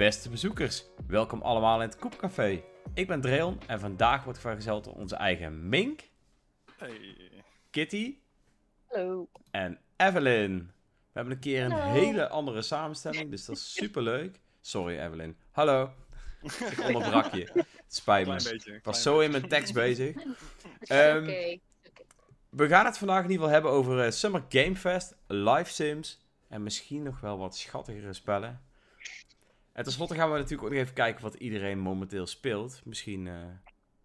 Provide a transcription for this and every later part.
Beste bezoekers, welkom allemaal in het Koepcafé. Ik ben Dreon en vandaag wordt vergezeld door onze eigen Mink, Hey. Kitty Hallo. en Evelyn. We hebben een keer een Hallo. hele andere samenstelling, dus dat is super leuk. Sorry Evelyn. Hallo. Ik onderbrak je. Het spijt me. beetje. Ik was zo in mijn tekst bezig. Ehm, Oké. We gaan het vandaag in ieder geval hebben over eh, Summer Game Fest, live sims en misschien nog wel wat schattigere spellen. En tenslotte gaan we natuurlijk ook nog even kijken wat iedereen momenteel speelt. Misschien eh,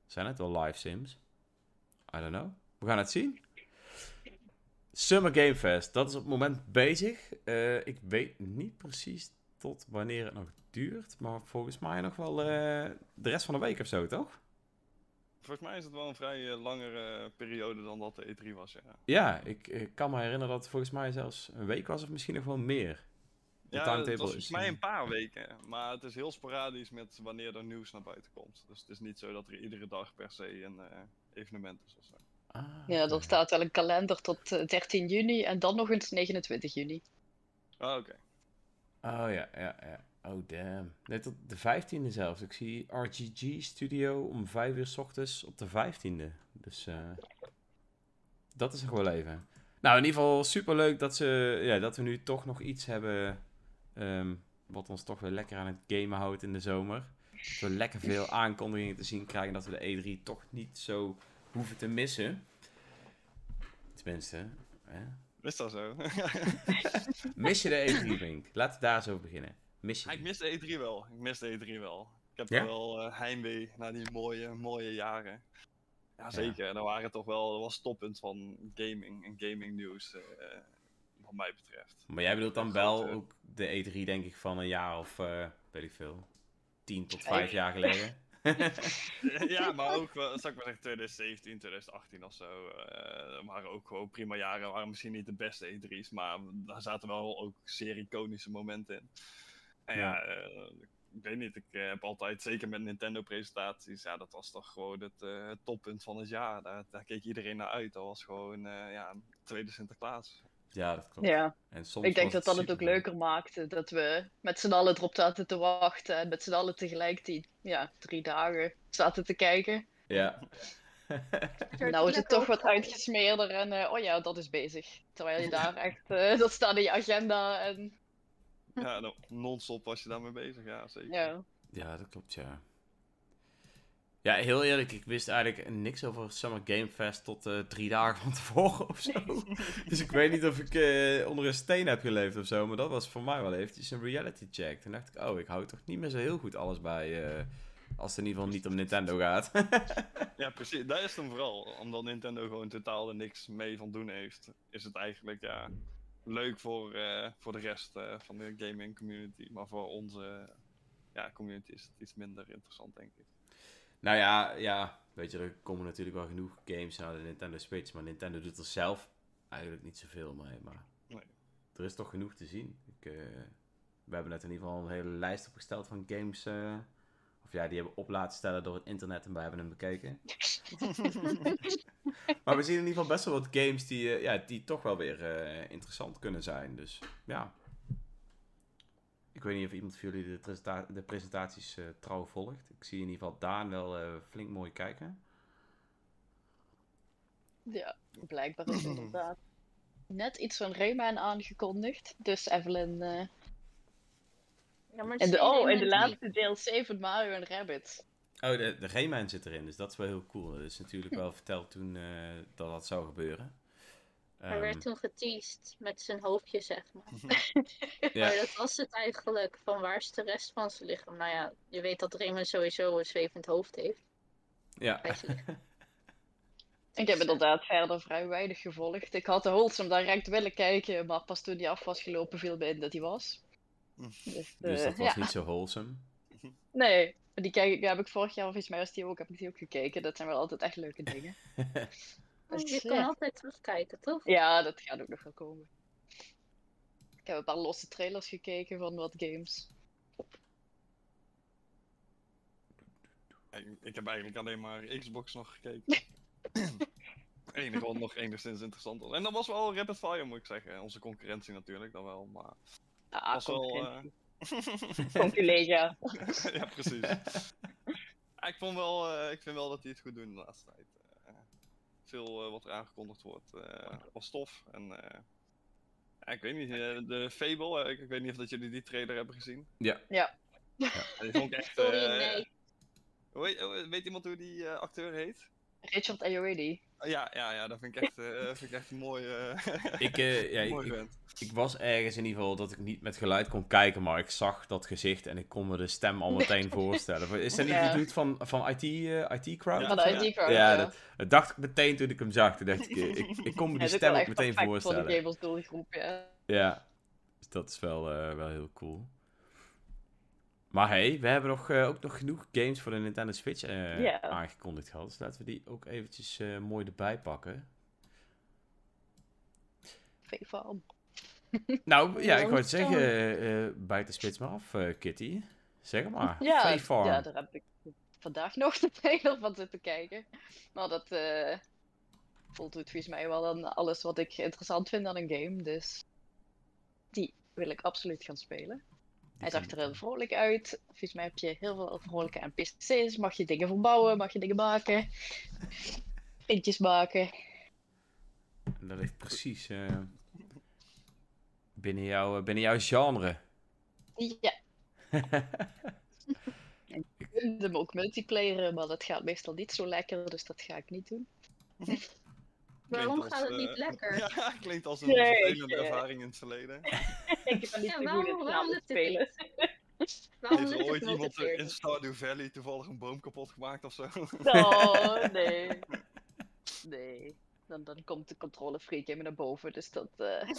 zijn het wel live sims. I don't know. We gaan het zien. Summer Game Fest, dat is op het moment bezig. Eh, ik weet niet precies tot wanneer het nog duurt, maar volgens mij nog wel eh, de rest van de week of zo, toch? Volgens mij is het wel een vrij langere periode dan dat de E3 was, ja. Ja, ik, ik kan me herinneren dat het volgens mij zelfs een week was of misschien nog wel meer. De Ja, timetable het was is, volgens mij eh, een paar weken, maar het is heel sporadisch met wanneer er nieuws naar buiten komt. Dus het is niet zo dat er iedere dag per se een eh, evenement is of zo. Ah, Ja, er staat wel een kalender tot eh, 13 juni en dan nog eens 29 juni. Ah, oké. Oh ja, ja, ja. Oh damn. Nee, tot de 15e zelfs. Ik zie RGG Studio om 5 uur s ochtends op de 15e. Dus eh dat is nog wel even. Nou, in ieder geval super leuk dat, ze, ja, dat we nu toch nog iets hebben ehm, wat ons toch weer lekker aan het gamen houdt in de zomer. Dat we lekker veel aankondigingen te zien krijgen. Dat we de E3 toch niet zo hoeven te missen. Tenminste, hè? Is dat zo? Mis je de E3, Vink? Laten we daar zo beginnen. Mis je Ja, ik mis de E3 wel. Ik mis de E3 wel. Ik heb Ja? wel eh, heimwee naar die mooie, mooie jaren. Ja, zeker. En dan waren toch wel, dat was het toppunt van gaming en gaming nieuws, eh, wat mij betreft. Maar jij bedoelt dan wel ook de E3, denk ik, van een jaar of, eh, weet ik veel, 10 tot Vijf. 5 jaar geleden? ja, maar ook, wel, zou ik maar zeggen, 2017, 2018 of zo. eh waren ook gewoon prima jaren. Waren misschien niet de beste E3's, maar daar zaten wel ook zeer iconische momenten in. En ja, eh, ik weet niet, ik heb altijd, zeker met Nintendo-presentaties, ja, dat was toch gewoon het, eh, toppunt van het jaar. Daar, daar keek iedereen naar uit. Dat was gewoon, eh, ja, tweede Sinterklaas. Ja, dat klopt. Ja, En soms ik denk dat dat het ook leuker maakte. Dat we met z'n allen erop zaten te wachten en met z'n allen tegelijk die ja, drie dagen zaten te kijken. Ja. Nou is het toch wat uitgesmeerder en eh, oh ja, dat is bezig. Terwijl je daar echt, eh, dat staat in je agenda en Ja, nou, non-stop was je daarmee bezig, ja, zeker. ja. ja, dat klopt, ja. Ja, heel eerlijk, ik wist eigenlijk niks over Summer Game Fest tot eh, drie dagen van tevoren of zo. dus ik weet niet of ik eh, onder een steen heb geleefd of zo, maar dat was voor mij wel eventjes een reality check. Toen dacht ik, oh, ik hou toch niet meer zo heel goed alles bij, eh, als het in ieder geval niet om Nintendo gaat. Ja, precies. Dat is het hem vooral. Omdat Nintendo gewoon totaal er niks mee van doen heeft, is het eigenlijk ja, leuk voor, eh, voor de rest eh, van de gaming community. Maar voor onze ja, community is het iets minder interessant, denk ik. Nou ja, ja, weet je, er komen natuurlijk wel genoeg games naar de Nintendo Switch, maar Nintendo doet er zelf eigenlijk niet zoveel mee. Maar Nee. er is toch genoeg te zien. Ik, eh, we hebben net in ieder geval een hele lijst opgesteld van games. eh, of ja, die hebben op laten stellen door het internet en wij hebben hem bekeken. maar we zien in ieder geval best wel wat games die, eh, ja, die toch wel weer eh, interessant kunnen zijn. Dus ja. Ik weet niet of iemand van jullie de, de presentaties eh, trouw volgt. Ik zie in ieder geval Daan wel eh, flink mooi kijken. Ja, blijkbaar is inderdaad net iets van Rayman aangekondigd. Dus Evelyn. eh, Ja, maar en de, oh, en de laatste DLC van Mario en Rabbids. Oh, de, de Rayman zit erin, dus dat is wel heel cool. Dat is natuurlijk wel verteld toen eh, dat dat zou gebeuren. Hij Ehm, werd toen geteased met zijn hoofdje, zeg maar. ja. Maar dat was het eigenlijk. Van waar is de rest van zijn lichaam? Nou ja, je weet dat Raymond sowieso een zwevend hoofd heeft. ja. Ik heb inderdaad verder vrij weinig gevolgd. Ik had de Wholesome direct willen kijken, maar pas toen die af was gelopen viel me in dat hij was. Dus, dus eh, dat was ja. niet zo wholesome. Nee, die, kijk, die heb ik vorig jaar, of volgens mij was die ook, heb ik die ook gekeken. Dat zijn wel altijd echt leuke dingen. Dus, Je kan altijd terugkijken, toch? Ja, dat gaat ook nog wel komen. Ik heb een paar losse trailers gekeken van wat games. Ik, heb eigenlijk alleen maar Xbox nog gekeken. Enige wat nog enigszins interessant was. En dat was wel Rapid Fire, moet ik zeggen. Onze concurrentie natuurlijk dan wel, maar... Ah, Was wel, collega. ja, precies. Ik, vond wel, eh, ik vind wel dat hij het goed doet de laatste tijd. Veel eh, wat er aangekondigd wordt eh, was tof. En, eh, ja, ik weet niet, de Fable, ik, ik weet niet of dat jullie die trailer hebben gezien. Ja. Ja. Ja, die vond ik echt... Sorry, eh, nee. Weet, weet iemand hoe die eh, acteur heet? Richard Ayoade. Ja, ja, ja, dat vind ik echt, eh, vind ik echt een mooi, eh Ik, eh, ja, mooi ik, vent. ik was ergens in ieder geval dat ik niet met geluid kon kijken, maar ik zag dat gezicht en ik kon me de stem al meteen voorstellen. Is dat niet Ja. die dude van, van IT, eh, IT Crowd? Ja, Van de. ID crowd. Ja, ja. dat, dat dacht ik meteen toen ik hem zag. Toen dacht ik, ik, ik kon me die stem ook meteen perfect voor de voorstellen. doelgroep, ja. Ja, dus dat is wel, eh, wel heel cool. Maar hey, we hebben nog, eh, ook nog genoeg games voor de Nintendo Switch eh, aangekondigd gehad. Dus laten we die ook eventjes eh, mooi erbij pakken. V-farm. Nou, ja, ik wou het zeggen, bijt de spits maar af, Kitty. Zeg maar. Ja, ja, daar heb ik vandaag nog de trailer van zitten kijken. Maar dat voldoet volgens mij wel aan alles wat ik interessant vind aan een game. Dus die wil ik absoluut gaan spelen. Hij zag er heel vrolijk uit. Volgens mij heb je heel veel vrolijke NPC's. Mag je dingen verbouwen, mag je dingen maken. Printjes maken. En dat ligt precies eh, binnen, jouw, binnen jouw genre. Ja. Ik wil hem ook multiplayeren, maar dat gaat meestal niet zo lekker, dus dat ga ik niet doen. Waarom Klinkt gaat het als, niet eh, lekker? Ja, klinkt als een vervelende ervaring in het verleden. Ik ben niet Ja, waarom, lukt het spelen. niet? Waarom Heeft er ooit iemand in? Stardew Valley toevallig een boom kapot gemaakt of zo? Oh, nee. Nee. Dan, dan komt de controlefreak in me naar boven, dus dat... eh,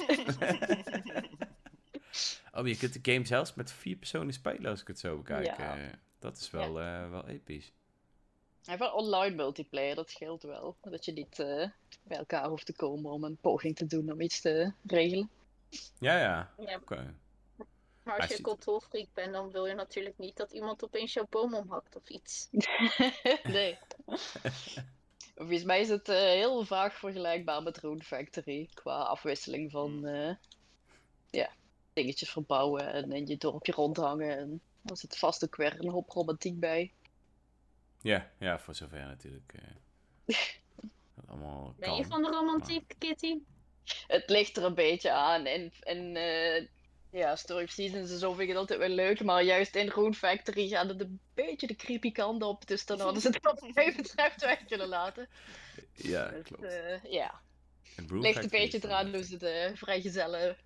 Oh, je kunt de game zelfs met vier personen spelen als ik het zo bekijk. Ja. Eh, dat is wel, eh, wel episch. Wel online multiplayer, dat scheelt wel. Dat je niet eh, bij elkaar hoeft te komen om een poging te doen om iets te regelen. Ja, ja. Ja, Oké. maar als je controlfreak bent, dan wil je natuurlijk niet dat iemand opeens jouw boom omhakt of iets. nee. Volgens mij is het eh, heel vaag vergelijkbaar met Rune Factory. Qua afwisseling van eh, ja, dingetjes verbouwen en in je dorpje rondhangen. En er zit vast ook weer een hoop romantiek bij. Ja, ja, voor zover natuurlijk. eh, dat allemaal Ben je van de romantiek, Kitty? Het ligt er een beetje aan. En, en eh, ja, Story of Seasons en zo vind ik het altijd wel leuk. Maar juist in Rune Factory gaat het een beetje de creepy kant op. Dus dan hadden ze het wat mij betreft weg kunnen laten. Ja, Dus, klopt. eh, ja, ligt een beetje eraan hoe ze de vrijgezellen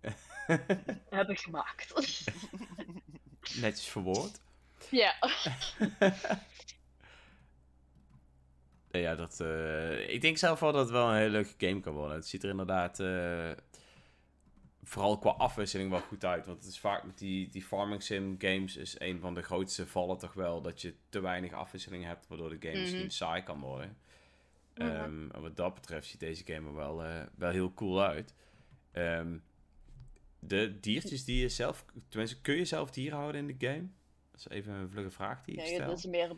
hebben gemaakt. Netjes verwoord. ja. Ja, dat, eh, ik denk zelf wel dat het wel een hele leuke game kan worden. Het ziet er inderdaad eh, vooral qua afwisseling wel goed uit. Want het is vaak met die, die farming sim games is een van de grootste vallen toch wel dat je te weinig afwisseling hebt, waardoor de game Mhm. misschien saai kan worden. Mhm. Ehm, en wat dat betreft ziet deze game er wel, eh, wel heel cool uit. Ehm, de diertjes die je zelf, tenminste kun je zelf dieren houden in de game? Dat is even een vlugge vraag die ik ja, stel. dat is meer.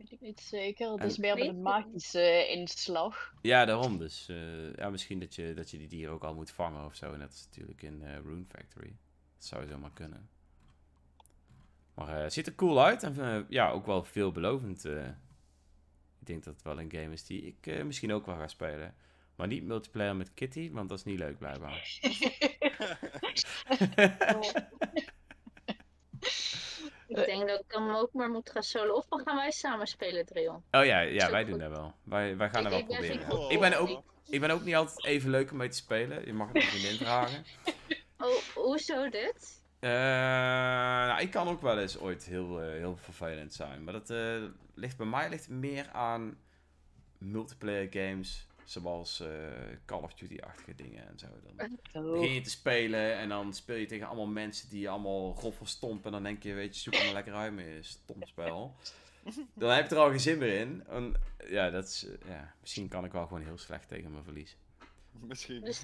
Weet ik niet zeker. Het En- is meer met een magische inslag. Ja, daarom dus. eh, ja, misschien dat je, dat je die dieren ook al moet vangen of zo. Net als natuurlijk in eh, Rune Factory. Dat zou zomaar kunnen. Maar eh, het ziet er cool uit en ja, ook wel veelbelovend. eh. ik denk dat het wel een game is die ik eh, misschien ook wel ga spelen. Maar niet multiplayer met Kitty, want dat is niet leuk blijkbaar. Ik denk dat ik hem ook maar moet gaan solo. Of dan gaan wij samen spelen, Dreon. Oh ja, ja wij goed. doen dat wel. Wij, wij gaan Ik- er wel ik ben proberen. Ik ben, ook, ik ben ook niet altijd even leuk om mee te spelen. Je mag het vriendin vragen. Oh, hoezo dit? Eh, nou, ik kan ook wel eens ooit heel, eh, heel vervelend zijn. Maar dat eh, ligt bij mij ligt meer aan multiplayer games. Zoals eh, Call of Duty-achtige dingen en zo. Dan begin je te spelen en dan speel je tegen allemaal mensen die allemaal roffel stompen. En dan denk je, weet je, zoek maar lekker uit met je stom spel. Dan heb je er al geen zin meer in. En, ja, dat is, eh, ja, misschien kan ik wel gewoon heel slecht tegen mijn verlies. Misschien. Dus-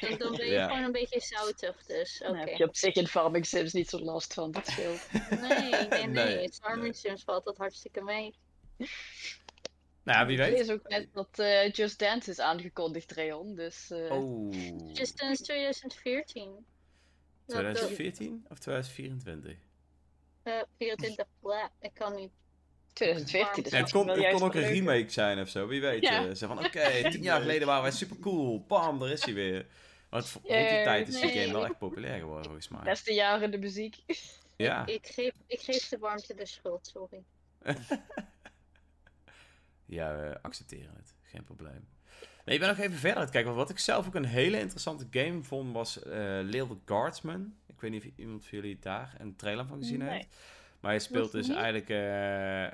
En dan ben je Ja. gewoon een beetje zoutig, dus oké. Heb je op zich in Farming Sims niet zo last van, dat scheelt. Nee, nee, nee. Nee, Farming nee. Sims valt dat hartstikke mee. Nou ja, wie Ik weet. lees ook net dat eh, Just Dance is aangekondigd, Rayon. Dus eh, Oh. Just sinds 2014. 2014 of 2024? Eh 24, blah, ik kan niet. 2014 is Ja, het, kon, het kon ook een remake zijn of zo, wie weet. Ja. eh. Ze van, oké, tien jaar geleden waren wij super cool. Bam, daar is hij weer. Want rond die tijd is die Nee. game wel echt populair geworden, volgens mij. Beste jaren de muziek. Ja, Ik, geef, ik geef de warmte de schuld, sorry. ja we accepteren het. Geen probleem. Nee, ik ben nog even verder aan het kijken. Want wat ik zelf ook een hele interessante game vond, was eh Little Guardsman. Ik weet niet of iemand van jullie daar een trailer van gezien Nee. heeft. Maar je speelt dus niet. eigenlijk eh, eh,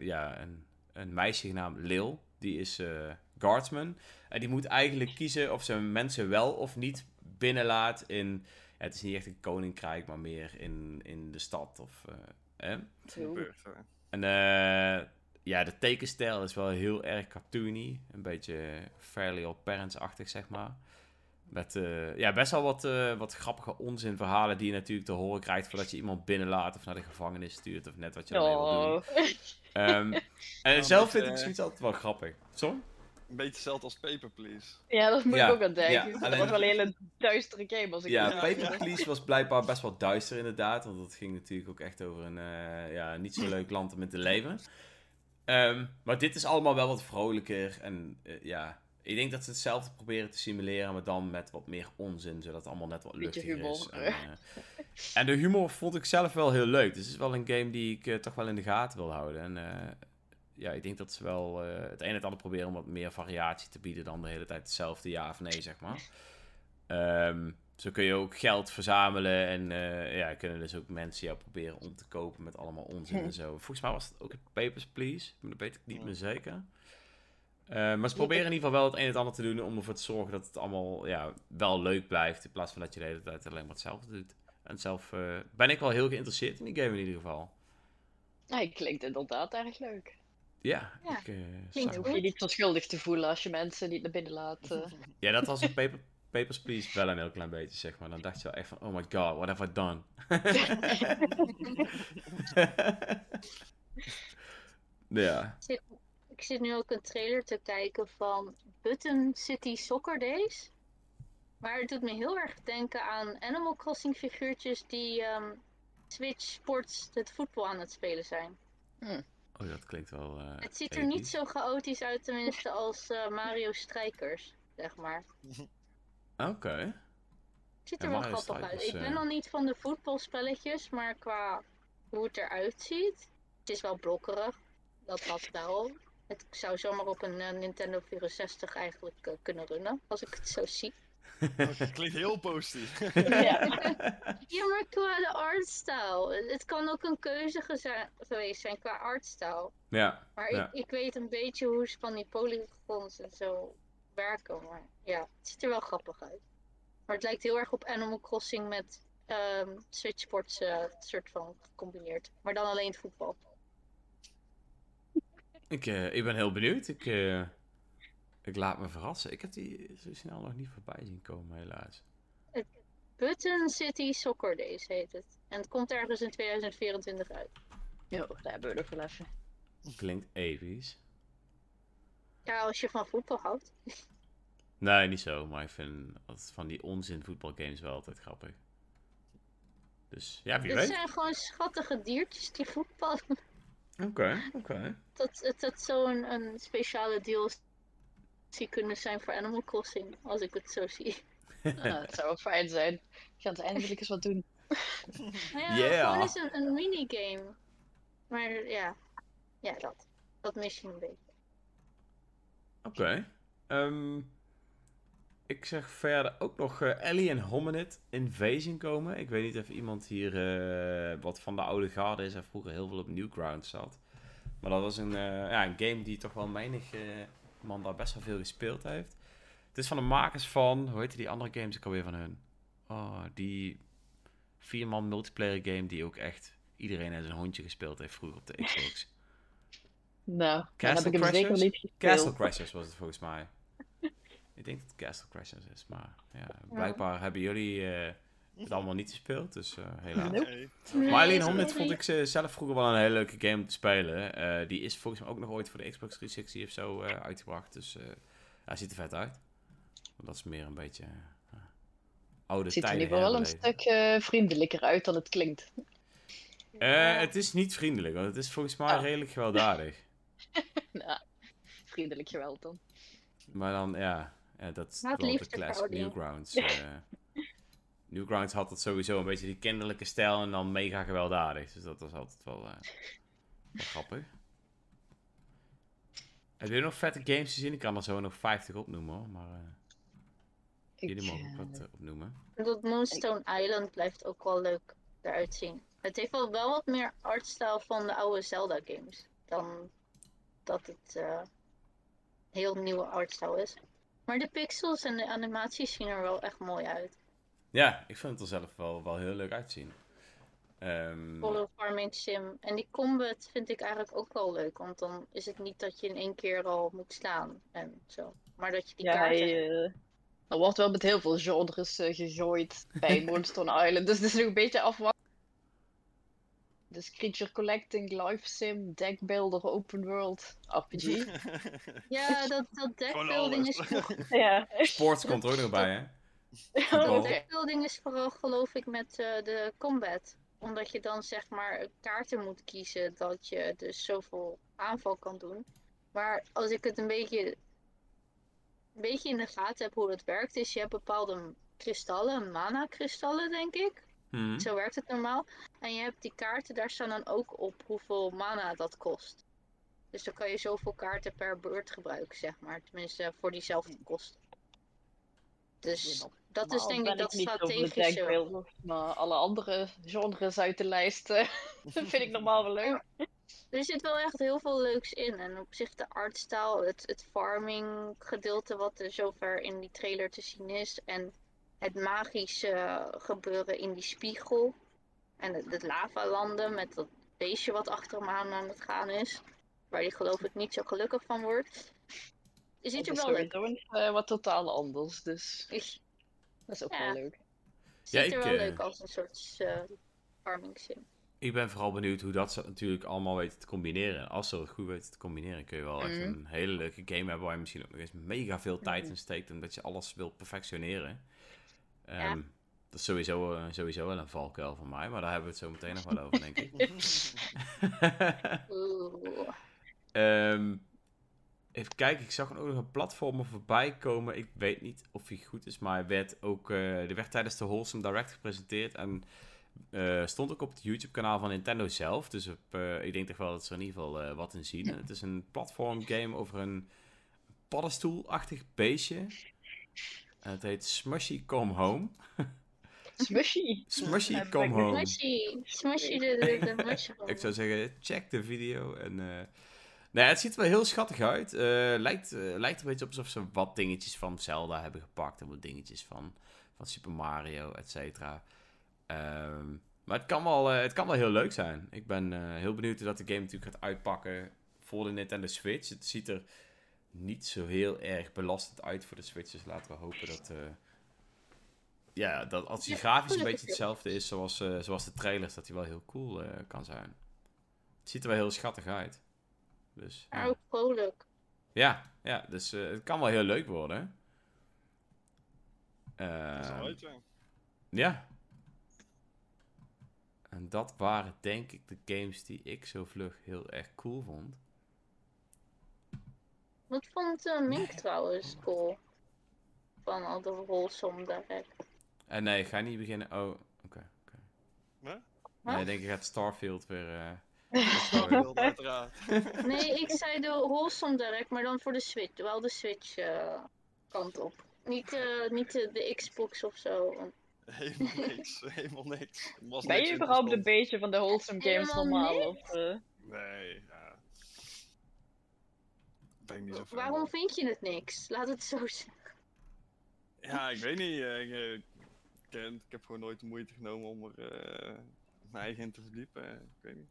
ja, een, een meisje genaamd Lil. Die is eh, guardsman. En die moet eigenlijk kiezen of ze mensen wel of niet binnenlaat in... Ja, het is niet echt een koninkrijk, maar meer in, in de stad. Of, eh, hè? Gebeurt, hè. En eh, ja, de tekenstijl is wel heel erg cartoony. Een beetje Fairly Odd Parents-achtig, zeg maar. Met eh, ja, best wel wat, eh, wat grappige onzinverhalen die je natuurlijk te horen krijgt voordat je iemand binnenlaat of naar de gevangenis stuurt of net wat je ermee wil doen. Oh. Ehm, en Ja, zelf vind ik eh, zoiets altijd wel grappig. Zo? Een beetje hetzelfde als Paper Please. Ja, dat moet Ja, ik ook aan denken. ja, dat alleen- wordt wel een hele duistere game als ik Ja, Paper ja. Please was blijkbaar best wel duister inderdaad. Want dat ging natuurlijk ook echt over een eh, ja, niet zo leuk land om in te leven. Ehm, maar dit is allemaal wel wat vrolijker. En eh, ja, ik denk dat ze hetzelfde proberen te simuleren, maar dan met wat meer onzin. Zodat het allemaal net wat luchtiger is. En, eh, en de humor vond ik zelf wel heel leuk. Dus het is wel een game die ik eh, toch wel in de gaten wil houden. En ja, ik denk dat ze wel het een en het ander proberen om wat meer variatie te bieden dan de hele tijd hetzelfde ja of nee, zeg maar. Ehm, zo kun je ook geld verzamelen en eh, ja, kunnen dus ook mensen jou proberen om te kopen met allemaal onzin en zo. Volgens mij was het ook het Papers, Please. Maar dat weet ik niet meer zeker. Eh, maar ze proberen in ieder geval wel het een en het ander te doen om ervoor te zorgen dat het allemaal ja, wel leuk blijft. In plaats van dat je de hele tijd alleen maar hetzelfde doet. En zelf eh, ben ik wel heel geïnteresseerd in die game in ieder geval. Hij klinkt inderdaad erg leuk. Ja, Ja, ik, Dan hoef je niet zo schuldig te voelen als je mensen niet naar binnen laat. Ja, dat was een paper, Papers, Please wel een heel klein beetje, zeg maar. Dan dacht je wel echt van, oh my god, what have I done? ja. Ik zit nu ook een trailer te kijken van Button City Soccer Days. Maar het doet me heel erg denken aan Animal Crossing figuurtjes die ehm, Switch Sports het voetbal aan het spelen zijn. Oh, dat klinkt wel... eh, Het ziet er niet zo chaotisch uit tenminste als eh, Mario Strijkers, zeg maar. Oké. Het ziet er wel grappig uit. Ik ben eh. nog niet van de voetbalspelletjes, maar qua hoe het eruit ziet, het is wel blokkerig. Dat had wel. Het zou zomaar op een eh, Nintendo 64 eigenlijk eh, kunnen runnen, als ik het zo zie. Oké, klinkt heel positief. ja. Ja, maar qua de artstyle. Het- Het kan ook een keuze geweest zijn qua artstyle. Ja. Maar Ja. ik, ik weet een beetje hoe ze van die polygons en zo werken. Maar ja, het ziet er wel grappig uit. Maar het lijkt heel erg op Animal Crossing met ehm Switch Sports eh, soort van gecombineerd. Maar dan alleen het voetbal. Ik, eh, ik ben heel benieuwd. Ik, eh, ik laat me verrassen. Ik heb die zo snel nog niet voorbij zien komen, helaas. Button City Soccer Days heet het. En het komt ergens in 2024 uit. Jo, daar hebben we wel even. Klinkt episch. Ja, als je van voetbal houdt. Nee, niet zo. Maar ik vind altijd van die onzin voetbalgames wel altijd grappig. Dus ja, wie Het weet. zijn gewoon schattige diertjes die voetballen. Oké, oké. Dat het, het zou een, een speciale DLC kunnen zijn voor Animal Crossing, als ik het zo zie. Nou, het zou wel fijn zijn. Gaan ze eindelijk eens wat doen. Nou ja, Yeah. gewoon eens een, een minigame. Maar ja, ja dat. Dat mis je een beetje. Oké. Ehm, ik zeg verder ook nog eh Alien Hominid Invasion komen. Ik weet niet of iemand hier eh, wat van de oude garde is en vroeger heel veel op Newgrounds zat. Maar dat was een, eh, ja, een game die toch wel menig man daar best wel veel gespeeld heeft. Het is van de makers van, hoe heet die andere games ik alweer van hun? Oh, die vierman multiplayer game die ook echt iedereen en zijn hondje gespeeld heeft vroeger op de Xbox. Nou, Castle heb ik hem zeker Crashers? niet gespeeld. Castle Crashers was het volgens mij. ik denk dat het Castle Crashers is, maar ja, blijkbaar hebben jullie eh, het allemaal niet gespeeld, dus eh, helaas. Maar Alien ook vond ik ze zelf vroeger wel een hele leuke game om te spelen. Eh, die is volgens mij ook nog ooit voor de Xbox 360 of zo eh, uitgebracht, dus eh hij ziet er vet uit. Dat is meer een beetje... oude Het ziet er in tijden ieder geval wel een stuk eh, vriendelijker uit dan het klinkt. Eh, Ja. het is niet vriendelijk, want het is volgens mij Ah. redelijk gewelddadig. nou, vriendelijk geweld dan. Maar dan, ja, ja dat is wel de classic. Newgrounds. eh Newgrounds had het sowieso een beetje die kinderlijke stijl en dan mega gewelddadig. Dus dat was altijd wel, eh, wel grappig. Heb je nog vette games gezien? Ik kan er zo nog 50 opnoemen hoor, maar eh, Ik, jullie mogen ook wat opnoemen. Dat Moonstone Island blijft ook wel leuk eruit zien. Het heeft wel, wel wat meer artstyle van de oude Zelda games. Dan dat het eh, heel nieuwe artstyle is. Maar de pixels en de animaties zien er wel echt mooi uit. Ja, ik vind het er zelf wel, wel heel leuk uitzien. Ehm, Volle farming sim. En die combat vind ik eigenlijk ook wel leuk. Want dan is het niet dat je in één keer al moet slaan en zo. Maar dat je die ja, kaarten... eh, er wordt wel met heel veel genres gegooid bij Moonstone Island. Dus het is nog een beetje afwachten. Dus creature collecting, life sim, deck builder, open world, RPG. Ja, dat, dat deckbuilding is, voor- ja. Sports komt er ook nog bij, hè? Oh, dat deckbuilding is vooral geloof ik met eh, de combat. Omdat je dan zeg maar kaarten moet kiezen dat je dus zoveel aanval kan doen. Maar als ik het een beetje, een beetje in de gaten heb hoe het werkt, is je hebt bepaalde kristallen, mana kristallen denk ik. Hm. Zo werkt het normaal. En je hebt die kaarten, daar staan dan ook op hoeveel mana dat kost. Dus dan kan je zoveel kaarten per beurt gebruiken, zeg maar. Tenminste, voor diezelfde kosten. Dus dat is denk ik dat strategische. Maar alle andere genres uit de lijst eh, vind ik normaal wel leuk. Er zit wel echt heel veel leuks in. En op zich de artstyle, het, het farming gedeelte wat er zover in die trailer te zien is. En het magische gebeuren in die spiegel. En het, het lavalanden met dat beestje wat achter hem aan aan het gaan is. Waar hij geloof ik niet zo gelukkig van wordt. Je ziet er Dat is wel leuk eh, wat totaal anders, dus uit. dat is ook Ja. wel leuk. Ziet ik, er wel eh, leuk als een soort eh, farming sim. Ik ben vooral benieuwd hoe dat ze het natuurlijk allemaal weten te combineren. En Als ze het goed weten te combineren, kun je wel echt Mhm. een hele leuke game hebben waar je misschien ook nog eens mega veel tijd Mhm. in steekt, omdat je alles wil perfectioneren. Ja. Ehm, Dat is sowieso, eh, sowieso wel een valkuil van mij, maar daar hebben we het zo meteen nog wel over, denk ik. Ehm, even kijken, ik zag ook nog een platform voorbij komen. Ik weet niet of hij goed is, maar hij werd ook, eh die werd tijdens de Wholesome Direct gepresenteerd. En eh, stond ook op het YouTube-kanaal van Nintendo zelf. Dus op, eh, ik denk toch wel dat ze er in ieder geval eh, wat in zien. En het is een platform-game over een paddenstoelachtig beestje. En het heet Smushy Come Home. Smushy. Smushy Come Home. Smushy. Smushy de, de, de mushroom. Ik zou zeggen, check de video. En, eh nee, het ziet er wel heel schattig uit. Eh, lijkt, eh, lijkt er een beetje op alsof ze wat dingetjes van Zelda hebben gepakt. En wat dingetjes van, van Super Mario, et cetera. Ehm, maar het kan, wel, eh, het kan wel heel leuk zijn. Ik ben eh, heel benieuwd hoe dat de game natuurlijk gaat uitpakken voor de Nintendo Switch. Het ziet er niet zo heel erg belastend uit voor de Switch. Dus laten we hopen dat... eh, ja, dat als Ja, grafisch een beetje hetzelfde is zoals, eh, zoals de trailers, dat hij wel heel cool eh, kan zijn. Het ziet er wel heel schattig uit. Dus, Maar ja. ook vrolijk. Ja, ja, dus eh, het kan wel heel leuk worden. Dat is Eh, wel uit, ja. ja. En dat waren denk ik de games die ik zo vlug heel erg cool vond. Wat vond eh, Mink trouwens cool? Van al de Wholesome Direct. En nee, ik ga niet beginnen. Oh, oké. oké. Huh? Nee, denk ik gaat Starfield weer. eh, Starfield, uiteraard. Nee, ik zei de Wholesome Direct, maar dan voor de Switch. Wel de Switch eh, kant op. Niet, eh, niet de, de Xbox of zo. want Helemaal niks, helemaal niks. Was Ben niks je überhaupt een beetje van de wholesome games Helemaal normaal? Of, eh, Nee, ik niet zo fan Waarom vind je het niks? Laat het zo zeggen. Ja, ik weet niet. eh, Ik, eh, ik, ik heb gewoon nooit de moeite genomen om er eh, mijn eigen in te verdiepen. Ik weet niet.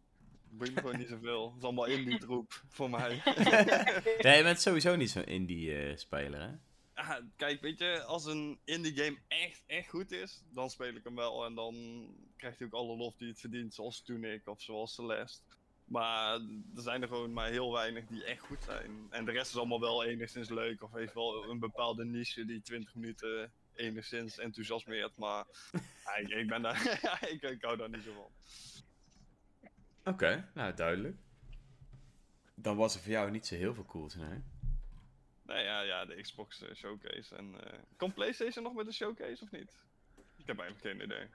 Boeit me gewoon niet zoveel. Het is allemaal indie troep voor mij. nee, je bent sowieso niet zo'n indie-speler, hè? Ja, kijk, weet je, als een indie game echt, echt goed is, dan speel ik hem wel. En dan krijgt hij ook alle lof die het verdient, zoals Tunic of zoals Celeste. Maar er zijn er gewoon maar heel weinig die echt goed zijn. En de rest is allemaal wel enigszins leuk. Of heeft wel een bepaalde niche die 20 minuten enigszins enthousiasmeert, maar ja, ik, ik ben daar, ik, ik hou daar niet zo van. Oké, nou duidelijk. Dan was er voor jou niet zo heel veel cools, nee? Nee, ja, ja, de Xbox eh, Showcase. En, eh komt PlayStation nog met een showcase of niet? Ik heb eigenlijk geen idee.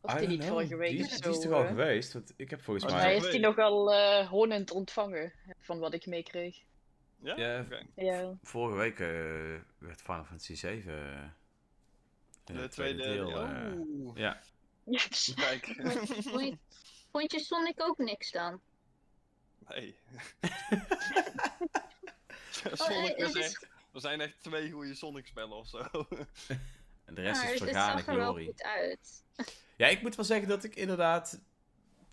Was I die niet know. vorige week Die, of is- zo? die is toch al eh? geweest? Want ik heb volgens Maar mij... mij- is die nogal eh honend ontvangen, van wat ik meekreeg. Ja? Ja. Ja. Vorige week eh, werd Final Fantasy 7 eh, De tweede deel. Oeh. ja. Kijk. Vond je, vond je Sonic ook niks dan? nee. Oh, Sonic is- echt, er zijn echt twee goede Sonic-spellen of zo. En de rest maar is het, het vergane zag er wel goed uit. Ja, ik moet wel zeggen dat ik inderdaad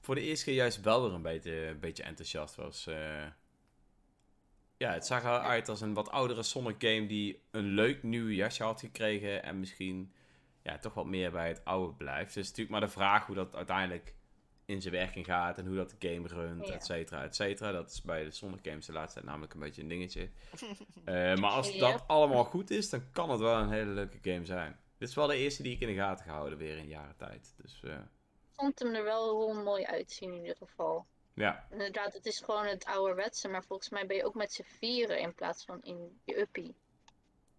voor de eerste keer juist wel weer een beetje, een beetje enthousiast was. eh. ja, het zag eruit als een wat oudere Sonic game die een leuk nieuw jasje had gekregen en misschien ja, toch wat meer bij het oude blijft. Dus natuurlijk maar de vraag hoe dat uiteindelijk in zijn werking gaat en hoe dat de game runt, Ja. et cetera, et cetera. Dat is bij de Sonic games de laatste tijd namelijk een beetje een dingetje. Eh, maar als dat allemaal goed is, dan kan het wel een hele leuke game zijn. Dit is wel de eerste die ik in de gaten gehouden weer in jaren tijd. Dus eh, vond hem er wel heel mooi uitzien in ieder geval. ja. Inderdaad, het is gewoon het ouderwetse, maar volgens mij ben je ook met z'n vieren in plaats van in je uppie.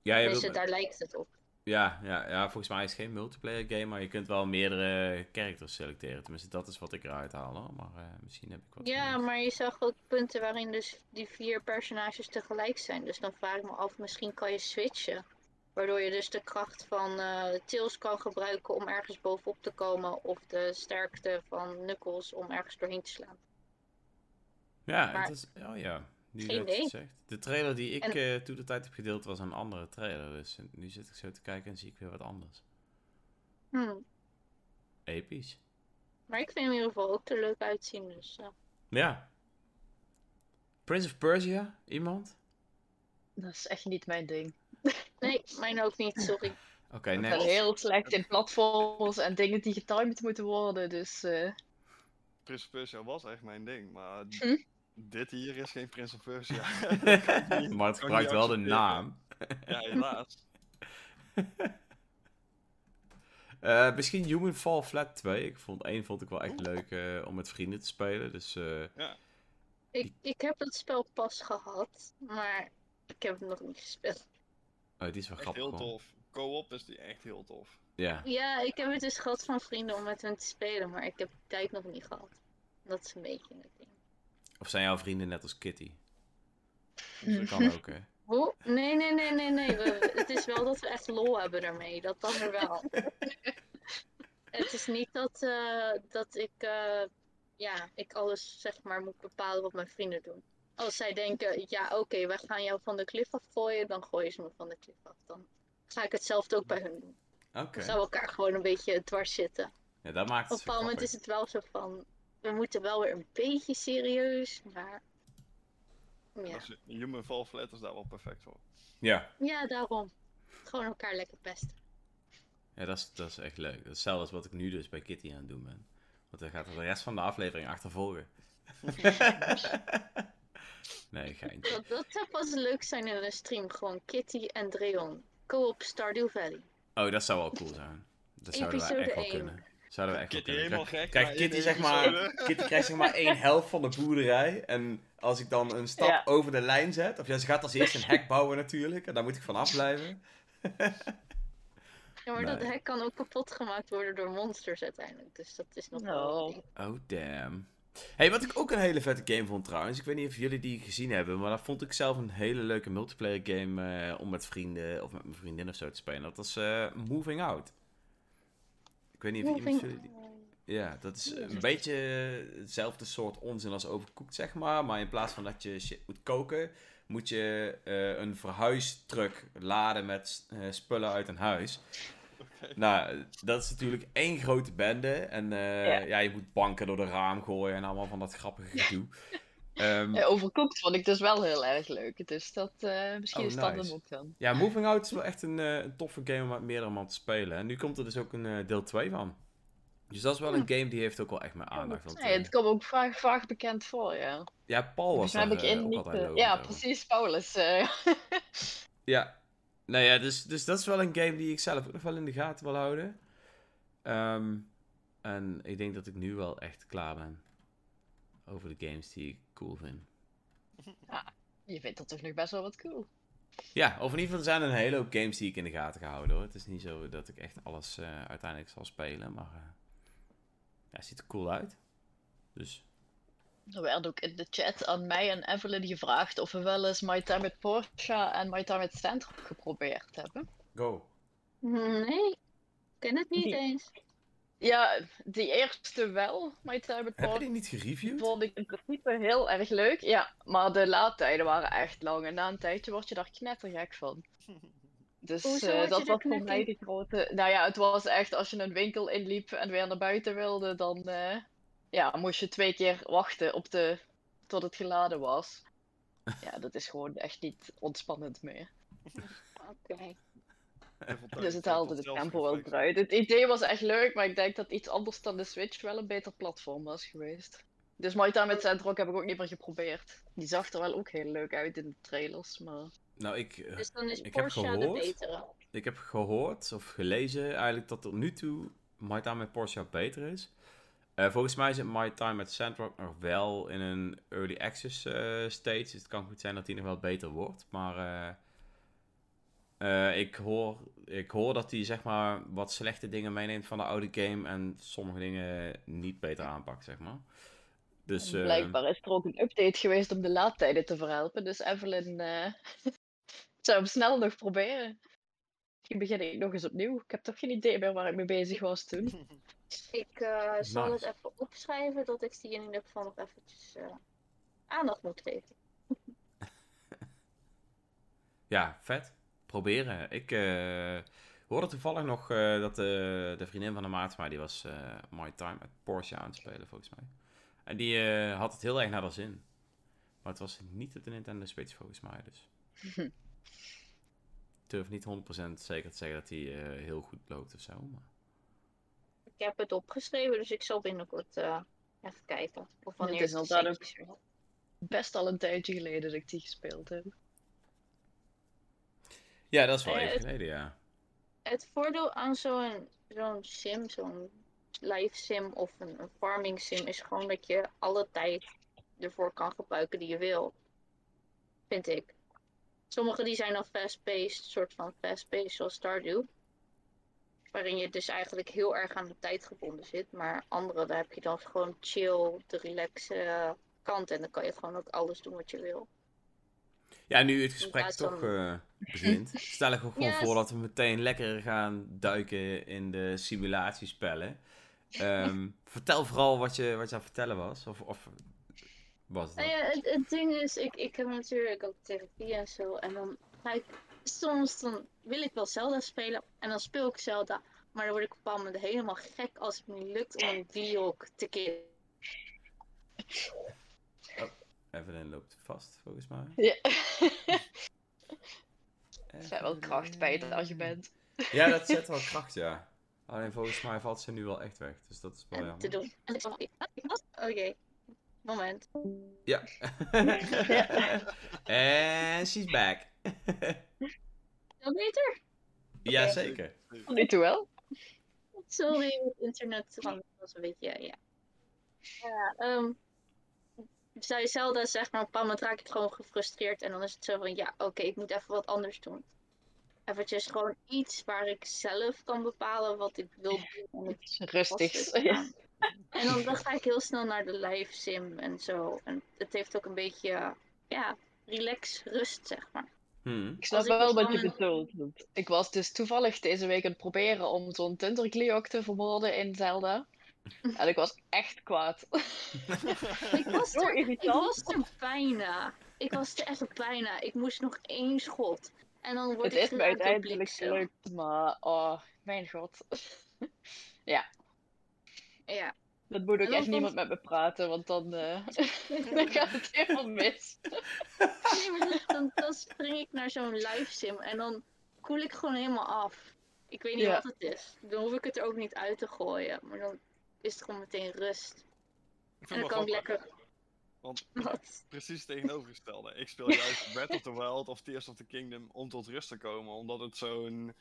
Ja, je Dus wilt- daar lijkt het op. ja, ja, ja, volgens mij is het geen multiplayer game, maar je kunt wel meerdere characters selecteren. Tenminste, dat is wat ik eruit haal. Hoor. Maar eh, misschien heb ik wat Ja, gemist. maar je zag ook punten waarin dus die vier personages tegelijk zijn. Dus dan vraag ik me af, misschien kan je switchen. Waardoor je dus de kracht van eh Tails kan gebruiken om ergens bovenop te komen. Of de sterkte van Knuckles om ergens doorheen te slaan. Ja, maar- het is, oh ja, nu Geen dat je het idee. zegt. De trailer die ik En- eh, toen de tijd heb gedeeld was een andere trailer. Dus nu zit ik zo te kijken en zie ik weer wat anders. Hmm. Episch. Maar ik vind hem in ieder geval ook er leuk uitzien. Dus, eh. Ja. Prince of Persia? Iemand? Dat is echt niet mijn ding. Nee, mijn ook niet, sorry. Oké, Ik nee. ben heel slecht in platformers en dingen die getimed moeten worden, dus... eh, Prince of Persia was echt mijn ding, maar Hm? dit hier is geen Prince of Persia. maar het gebruikt wel de naam. ja, helaas. Eh, misschien Human Fall Flat 2. Ik vond één vond ik wel echt leuk eh, om met vrienden te spelen. Dus eh, Ik, ik heb het spel pas gehad, maar ik heb het nog niet gespeeld. Oh, die is wel Echt grappig. heel tof. Co-op is die echt heel tof. Ja. Ja, ik heb het dus gehad van vrienden om met hen te spelen, maar ik heb de tijd nog niet gehad. Dat is een beetje het ding. Of zijn jouw vrienden net als Kitty? Dus dat kan ook, hè? Hoe? Nee, nee, nee, nee, nee. We- het is wel dat we echt lol hebben ermee. Dat dan er wel. het is niet dat, eh, dat ik, eh, ja, ik alles zeg maar moet bepalen wat mijn vrienden doen. Als zij denken, ja oké, we gaan jou van de klif afgooien, dan gooien ze me van de klif af. Dan ga ik hetzelfde ook bij hun doen. Oké. Dan zou elkaar gewoon een beetje dwars zitten. Ja, dat maakt Op het een bepaald moment is het wel zo van, we moeten wel weer een beetje serieus, maar... Ja, Human Fall Flat is daar wel perfect voor. Ja, ja daarom. Gewoon elkaar lekker pesten. ja dat, is, dat is echt leuk. Hetzelfde als wat ik nu dus bij Kitty aan het doen ben. Want dan gaat er de rest van de aflevering achtervolgen. nee, geintje. Dat, dat zou pas leuk zijn in een stream. Gewoon Kitty en Dreon. Co-op Stardew Valley. Oh, dat zou wel cool zijn. Dat zouden Episode echt wel kunnen. Zouden we echt wel Kitty kunnen. helemaal gek. Kijk, maar Kitty, zeg maar. Kitty krijgt zeg maar één helft van de boerderij. En als ik dan een stap Ja. over de lijn zet, of ja, ze gaat als eerst een hek bouwen natuurlijk. En daar moet ik van afblijven. Ja, maar dat hek kan ook kapot gemaakt worden door monsters uiteindelijk. Dus dat is nog wel een ding. Oh, damn. Hey, wat ik ook een hele vette game vond trouwens. Ik weet niet of jullie die gezien hebben. Maar dat vond ik zelf een hele leuke multiplayer game eh, om met vrienden of met mijn vriendin of zo te spelen. Dat was eh, Moving Out. Ik weet niet of iemand van jullie... Ja, dat is een beetje hetzelfde soort onzin als overkoekt, zeg maar. Maar in plaats van dat je shit moet koken, moet je eh, een verhuistruck laden met eh, spullen uit een huis. Nou, dat is natuurlijk één grote bende. En eh, Ja. ja. je moet banken door de raam gooien en allemaal van dat grappige gedoe. Ehm, eh, overcooked vond ik dus wel heel erg leuk. Dus dat, eh, misschien Oh, is dat nice. hem ook dan. ja, Moving Out is wel echt een, eh, een toffe game om met meerdere man te spelen. En nu komt er dus ook een deel 2 van. Dus dat is wel een game die heeft ook wel echt mijn aandacht. Nee, het komt ook vaag, vaag bekend voor, ja. ja, Paul was daar heb ik in niet... ja, precies, Paulus. Ja. Nou ja, dus, dus dat is wel een game die ik zelf ook nog wel in de gaten wil houden. Ehm, en ik denk dat ik nu wel echt klaar ben over de games die ik cool vind. Je vindt dat toch nog best wel wat cool. Ja, of in ieder geval er zijn een hele hoop games die ik in de gaten ga houden hoor. Het is niet zo dat ik echt alles eh, uiteindelijk zal spelen, maar eh, ja, het ziet er cool uit. Dus Er werd ook in de chat aan mij en Evelyn gevraagd of we wel eens My Time with Porsche en My Time with Sandrock geprobeerd hebben. go. Nee, ik ken het niet Die- eens. Ja, die eerste wel, My Time with Heb je Porsche. die niet gereviewd? vond ik in principe heel erg leuk. Ja, maar de laadtijden waren echt lang. En na een tijdje word je daar knettergek van. Dus Hoezo eh, dat was voor mij de grote... Nou ja, het was echt als je een winkel inliep en weer naar buiten wilde, dan eh, ja, moest je twee keer wachten op de... tot het geladen was. Ja, dat is gewoon echt niet ontspannend meer. Oké. Dus het haalde de tempo wel eruit. Het idee was echt leuk, maar ik denk dat iets anders dan de Switch wel een beter platform was geweest. Dus My Time with Sandrock heb ik ook niet meer geprobeerd. Die zag er wel ook heel leuk uit in de trailers, maar... Nou, ik, eh, Dus dan is Ik heb de gehoord- betere. ik heb gehoord of gelezen eigenlijk dat tot nu toe Time met Porsche beter is. Eh, volgens mij zit My Time met Sandrock nog wel in een early access eh, stage. Dus het kan goed zijn dat die nog wel beter wordt. Maar eh, eh, ik, hoor, ik hoor dat hij zeg maar wat slechte dingen meeneemt van de oude game. En sommige dingen niet beter aanpakt, zeg maar. Dus eh, Blijkbaar is er ook een update geweest om de laadtijden te verhelpen. Dus Evelyn eh, zou hem snel nog proberen. Misschien begin ik nog eens opnieuw. Ik heb toch geen idee meer waar ik mee bezig was toen. Ik eh, zal Nice. het even opschrijven dat ik die in ieder geval nog eventjes eh, aandacht moet geven. Ja, vet. Proberen. Ik eh, hoorde toevallig nog dat de, de vriendin van de maat van mij, die was My Time met Porsche aan het spelen, volgens mij. En die had het heel erg naar haar zin. Maar het was niet op de Nintendo Switch, volgens mij, dus. Ik durf niet 100% zeker te zeggen dat eh, heel goed loopt of zo, maar... Ik heb het opgeschreven, dus ik zal binnenkort eh, even kijken. Of wanneer is het weer heb. Best al een tijdje geleden dat ik die gespeeld heb. Ja, dat is wel Eh, even geleden, ja. Het voordeel aan zo'n zo'n sim, zo'n live sim of een, een farming sim, is gewoon dat je alle tijd ervoor kan gebruiken die je wil. Vind ik. Sommige die zijn dan fast-paced, soort van fast-paced zoals Stardew. Waarin je dus eigenlijk heel erg aan de tijd gebonden zit. Maar andere, daar heb je dan gewoon chill, de relaxe kant. En dan kan je gewoon ook alles doen wat je wil. Ja, nu het gesprek toch van- eh, begint, stel ik ook gewoon voor dat we meteen lekker gaan duiken in de simulatiespellen. Ehm, vertel vooral wat je, wat je aan het vertellen was. Of, of was het Nou ja, het, het ding is, ik, ik heb natuurlijk ook therapie en zo. En dan ga ik, soms dan wil ik wel Zelda spelen. En dan speel ik Zelda. Maar dan word ik op een bepaald moment helemaal gek als het me niet lukt om een Gleeok te killen. Evelyn loopt vast, volgens mij. Ja. Er zijn wel kracht bij het argument. Ja, dat zet wel kracht, ja. Alleen volgens mij valt ze nu wel echt weg. Dus dat is wel te jammer. doen. Van, Oké, moment. Ja. En she's back. Wel beter? Jazeker. Tot nu toe wel. Sorry, het internet was een beetje, ja. Ja, ehm zou Zelda zeg maar, op een moment raak ik gewoon gefrustreerd en dan is het zo van, ja, oké, ik moet even wat anders doen. Eventjes gewoon iets waar ik zelf kan bepalen wat ik wil doen. En het aan. En dan, dan ga ik heel snel naar de live sim en zo. En het heeft ook een beetje, ja, relax, rust, zeg maar. Hm. Ik snap ik wel wat je bedoelt. Ik was dus toevallig deze week aan het proberen om zo'n Thundergleeok te vermoorden in Zelda. En ik was echt kwaad. Ik was er, ik was er bijna. Ik was er echt bijna. Ik moest nog één schot. En dan word Het ik is me uiteindelijk gelukt, maar oh, mijn god. Ja. Dat moet ook echt niemand met me praten, want dan, eh, dan gaat het helemaal mis. Nee, maar dan- dan, dan spring ik naar zo'n live sim en dan koel ik gewoon helemaal af. Ik weet niet Ja. wat het is. Dan hoef ik het er ook niet uit te gooien. Maar dan is het gewoon meteen rust. Ik En dan kan ik lekker... Want Wat? precies het tegenovergestelde. Ik speel juist Breath of the Wild of Tears of the Kingdom om tot rust te komen. Omdat het zo'n,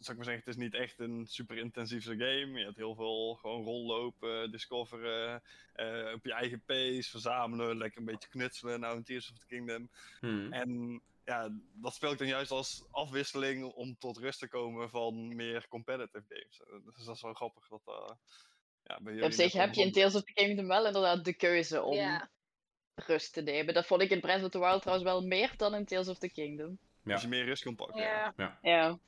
zou ik maar zeggen, het is niet echt een super intensieve game. Je hebt heel veel gewoon rollopen, discoveren, eh, op je eigen pace, verzamelen, lekker een beetje knutselen. Nou, in Tears of the Kingdom. Hmm. En ja, dat speel ik dan juist als afwisseling om tot rust te komen van meer competitive games. Eh, Dus dat is wel grappig dat uh, ja, bij Op zich heb je in Tales of the Kingdom wel inderdaad de keuze om rust te nemen. Dat vond ik in Breath of the Wild trouwens wel meer dan in Tales of the Kingdom. Ja. Als je meer rust kan pakken. ja. ja. Ja.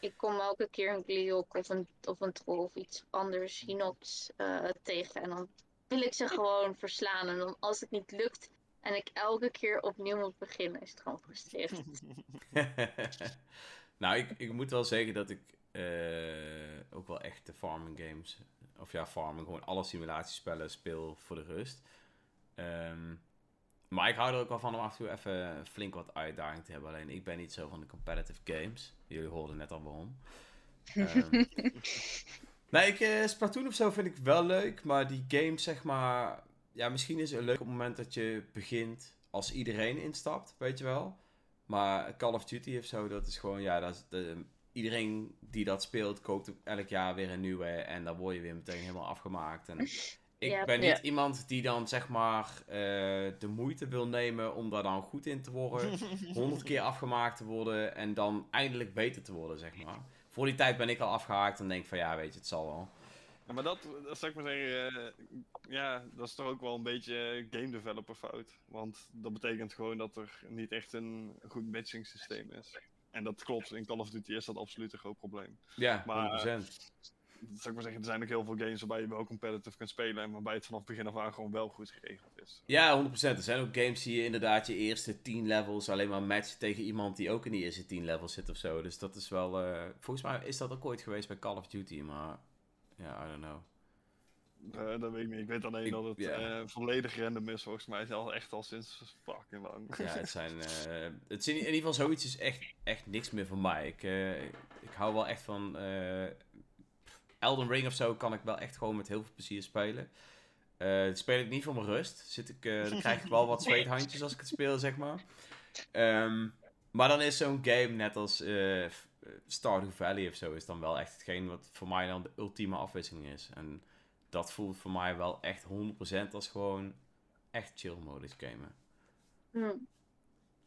Ik kom elke keer een Gleeok of een, of een troll of iets anders, Hinox, eh tegen. En dan wil ik ze gewoon verslaan. En dan als het niet lukt en ik elke keer opnieuw moet beginnen, is het gewoon frustrerend. nou, ik, ik moet wel zeggen dat ik eh, ook wel echt de farming games, of ja, farming, gewoon alle simulatiespellen speel voor de rust. Ehm, maar ik hou er ook wel van om af en toe even flink wat uitdaging te hebben. Alleen ik ben niet zo van de competitive games. Jullie hoorden net al waarom. Ehm, nee, ik, eh, Splatoon of zo vind ik wel leuk, maar die games zeg maar... Ja, misschien is het leuk op het moment dat je begint als iedereen instapt, weet je wel. Maar Call of Duty of zo, dat is gewoon, ja, dat is de, iedereen die dat speelt koopt elk jaar weer een nieuwe en dan word je weer meteen helemaal afgemaakt. En ik Ja. ben niet Ja. iemand die dan zeg maar eh, de moeite wil nemen om daar dan goed in te worden, honderd keer afgemaakt te worden en dan eindelijk beter te worden, zeg maar. Voor die tijd ben ik al afgehaakt en denk van ja, weet je, het zal wel. Ja, maar dat, dat zou ik maar zeggen, eh, ja, dat is toch ook wel een beetje game developer fout. Want dat betekent gewoon dat er niet echt een goed matching systeem is. En dat klopt, in Call of Duty is dat absoluut een groot probleem. Ja, Maar- 100%. Zou ik maar zeggen, er zijn ook heel veel games waarbij je wel competitive kunt spelen en waarbij het vanaf begin af aan gewoon wel goed geregeld is. Ja, 100%. Er zijn ook games die je inderdaad je eerste 10 levels alleen maar matcht tegen iemand die ook in die eerste 10 levels zit of zo. Dus dat is wel. eh, volgens mij is dat ook ooit geweest bij Call of Duty, maar. Ja, I don't know. Eh, dat weet ik niet. Ik weet alleen Ik- dat het eh, volledig random is volgens mij. Al echt al sinds fucking lang. Ja, het zijn. het is in, ieder geval zoiets is echt, echt niks meer voor mij. Ik, ik hou wel echt van. Elden Ring of zo kan ik wel echt gewoon met heel veel plezier spelen. Dat speel ik niet voor mijn rust. Zit ik, eh, dan krijg ik wel wat zweethandjes als ik het speel, zeg maar. Ehm, maar dan is zo'n game net als eh, Stardew Valley of zo, is dan wel echt hetgeen wat voor mij dan de ultieme afwisseling is. En dat voelt voor mij wel echt 100% als gewoon echt chill modus gamen. Hm.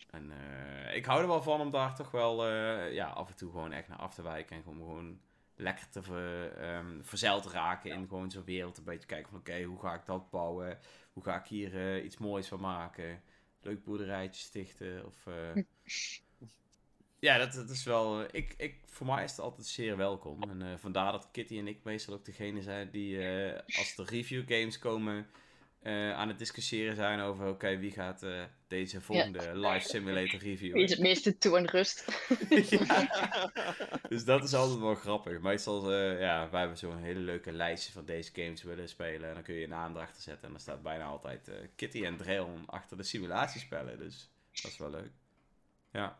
En eh, ik hou er wel van om daar toch wel ja, af en toe gewoon echt naar af te wijken. En gewoon, gewoon lekker te ver, ehm, verzeild raken in gewoon zo'n wereld. Een beetje kijken van oké, hoe ga ik dat bouwen? Hoe ga ik hier eh, iets moois van maken? Leuk boerderijtje stichten? Of, eh, ja, dat, dat is wel... ik, ik, voor mij is het altijd zeer welkom. En eh, vandaar dat Kitty en ik meestal ook degene zijn die als de review games komen... eh, aan het discussiëren zijn over oké, wie gaat eh, deze volgende live simulator reviewen. Wie is het meeste toe en rust? Ja. Dus dat is altijd wel grappig. Meestal, eh, ja, wij hebben zo'n hele leuke lijstje van deze games willen spelen. En dan kun je je naam erachter zetten. En dan staat bijna altijd Kitty en Dreon achter de simulatiespellen. Dus dat is wel leuk. Ja.